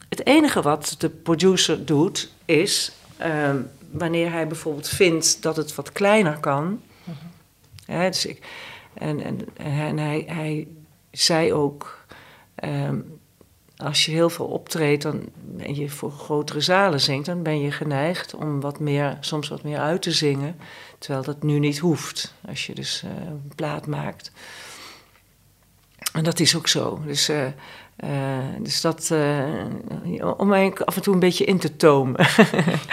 het enige wat de producer doet, is uh, wanneer hij bijvoorbeeld vindt dat het wat kleiner kan. -huh. hè, dus ik, en, en, en hij, hij zei ook ehm, als je heel veel optreedt dan, en je voor grotere zalen zingt, dan ben je geneigd om wat meer, soms wat meer uit te zingen. Terwijl dat nu niet hoeft, als je dus uh, een plaat maakt. En dat is ook zo. Dus, uh, uh, dus dat, om mij af en toe een beetje in te tomen.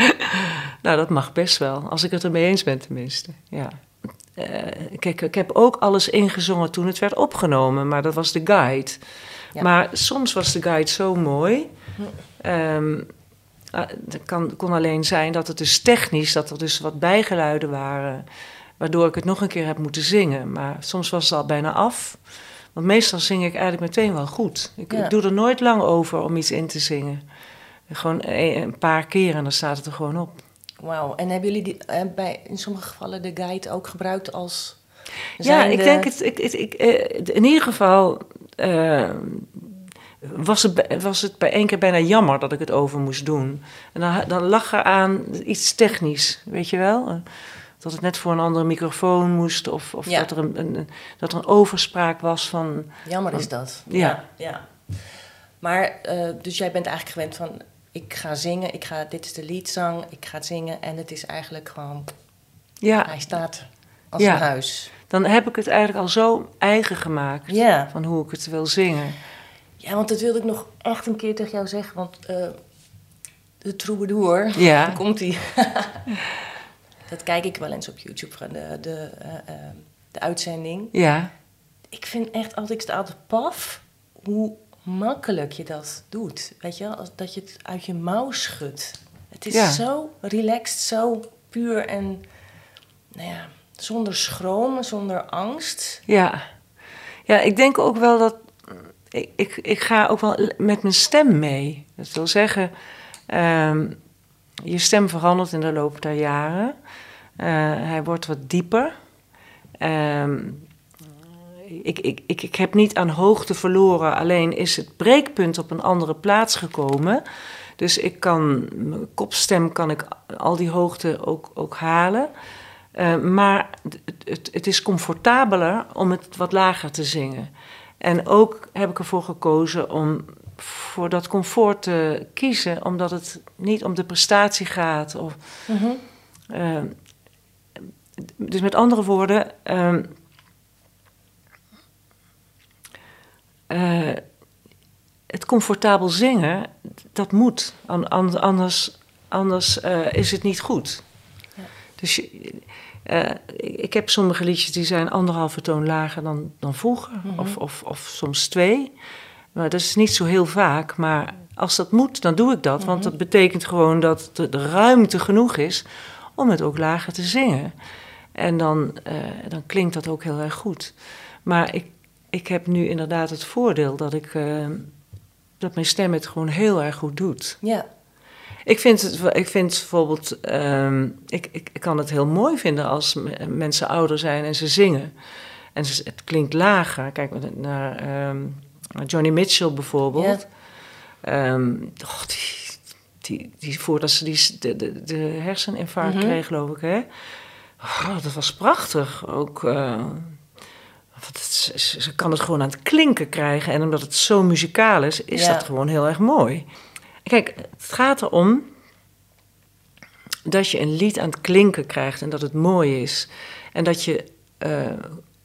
nou, dat mag best wel, als ik het ermee eens ben tenminste. Ja. kijk, ik heb ook alles ingezongen toen het werd opgenomen, maar dat was de guide. Maar soms was de guide zo mooi. Um, het kan, kon alleen zijn dat het dus technisch, dat er dus wat bijgeluiden waren, waardoor ik het nog een keer heb moeten zingen. Maar soms was het al bijna af. Want meestal zing ik eigenlijk meteen wel goed. Ik, ik doe er nooit lang over om iets in te zingen. Gewoon een paar keer en dan staat het er gewoon op. Wauw. En hebben jullie die, eh, bij, in sommige gevallen de guide ook gebruikt als. Ja, ik denk het. Ik, ik, ik, eh, in ieder geval. Uh, was het, was het bij één keer bijna jammer dat ik het over moest doen. En dan, dan lag er aan iets technisch, weet je wel? Dat het net voor een andere microfoon moest, of, of dat, er een, een, dat er een overspraak was van. Jammer is dat. Ja. ja, Maar, uh, dus jij bent eigenlijk gewend van: ik ga zingen, ik ga, dit is de leadzang, ik ga zingen en het is eigenlijk gewoon. Ja. Hij staat als een huis. Dan heb ik het eigenlijk al zo eigen gemaakt van hoe ik het wil zingen. Ja, want dat wilde ik nog echt een keer tegen jou zeggen. Want uh, de troubadour, ja. komt hij. dat kijk ik wel eens op YouTube, van de, de, uh, uh, de uitzending. Ja. Ik vind echt altijd, ik sta altijd paf hoe makkelijk je dat doet. Weet je, Als, dat je het uit je mouw schudt. Het is zo relaxed, zo puur en nou ja, zonder schroom, zonder angst. Ja. ja, ik denk ook wel dat ik, ik, ik ga ook wel met mijn stem mee. Dat wil zeggen, um, je stem verandert in de loop der jaren. Uh, hij wordt wat dieper. Um, ik, ik, ik, ik heb niet aan hoogte verloren, alleen is het breekpunt op een andere plaats gekomen. Dus ik kan, mijn kopstem kan ik al die hoogte ook, ook halen. Uh, maar het, het, is comfortabeler om het wat lager te zingen. En ook heb ik ervoor gekozen om voor dat comfort te kiezen, omdat het niet om de prestatie gaat. Of, mm uh, dus met andere woorden, uh, uh, het comfortabel zingen, dat moet. Anders, anders is het niet goed. Ja. Dus uh, ik heb sommige liedjes die zijn anderhalve toon lager dan, dan vroeger, mm of, of, of soms twee. Maar dat is niet zo heel vaak. Maar als dat moet, dan doe ik dat. Want mhm. dat betekent gewoon dat de, de, ruimte genoeg is om het ook lager te zingen. En dan, uh, dan klinkt dat ook heel erg goed. Maar ik ik heb nu inderdaad het voordeel dat, ik, uh, dat mijn stem het gewoon heel erg goed doet. Ja. Ik vind, het, ik vind bijvoorbeeld, um, ik, ik, ik, kan het heel mooi vinden als mensen ouder zijn en ze zingen. En ze, het klinkt lager. Kijk naar um, Johnny Mitchell bijvoorbeeld. Ja. Um, oh, die, die, die, voordat ze die, de, de, de herseninfarct mm -hmm. kreeg, geloof ik, hè. Oh, dat was prachtig. Ook... Uh, ze kan het gewoon aan het klinken krijgen. En omdat het zo muzikaal is, is dat gewoon heel erg mooi. Kijk, het gaat erom dat je een lied aan het klinken krijgt en dat het mooi is. En dat je uh,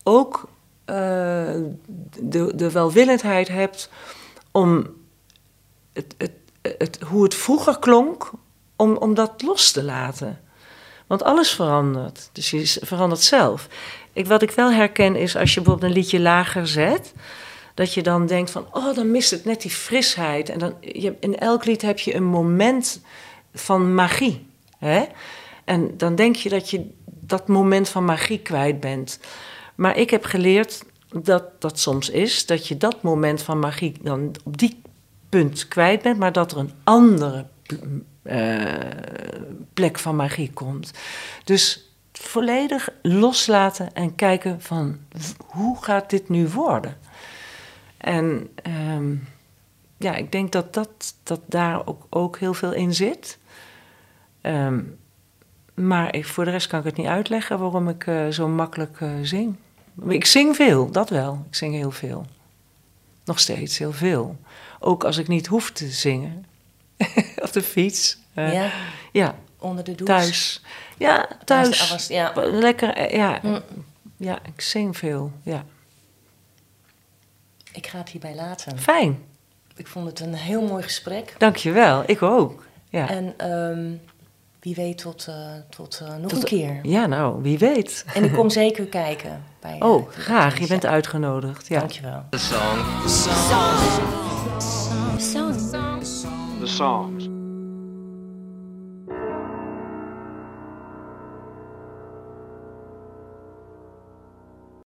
ook uh, de, de welwillendheid hebt om het, het, het, hoe het vroeger klonk, om, om dat los te laten. Want alles verandert. Dus je verandert zelf. Ik, wat ik wel herken is als je bijvoorbeeld een liedje lager zet, dat je dan denkt van, oh, dan mist het net die frisheid. En dan, je, in elk lied heb je een moment van magie. Hè? En dan denk je dat je dat moment van magie kwijt bent. Maar ik heb geleerd dat dat soms is, dat je dat moment van magie dan op die punt kwijt bent, maar dat er een andere uh, plek van magie komt. Dus volledig loslaten en kijken van hoe gaat dit nu worden? En um, ja, ik denk dat, dat, dat daar ook, ook heel veel in zit. Um, maar ik, voor de rest kan ik het niet uitleggen waarom ik uh, zo makkelijk uh, zing. Ik zing veel, dat wel. Ik zing heel veel. Nog steeds heel veel. Ook als ik niet hoef te zingen. Op de fiets. Uh, ja. ja. Onder de douche. Thuis. Ja, thuis. ja. Lekker, eh, ja. Mm. Ja, ik zing veel, ja. Ik ga het hierbij laten. Fijn. Ik vond het een heel mooi gesprek. Dankjewel, ik ook. Ja. En um, wie weet tot, uh, tot uh, nog tot, een keer. Ja, nou, wie weet. En ik kom zeker kijken. Bij, uh, oh, graag. Je bent uitgenodigd. Ja. Dankjewel. The song. The song. The song. The songs.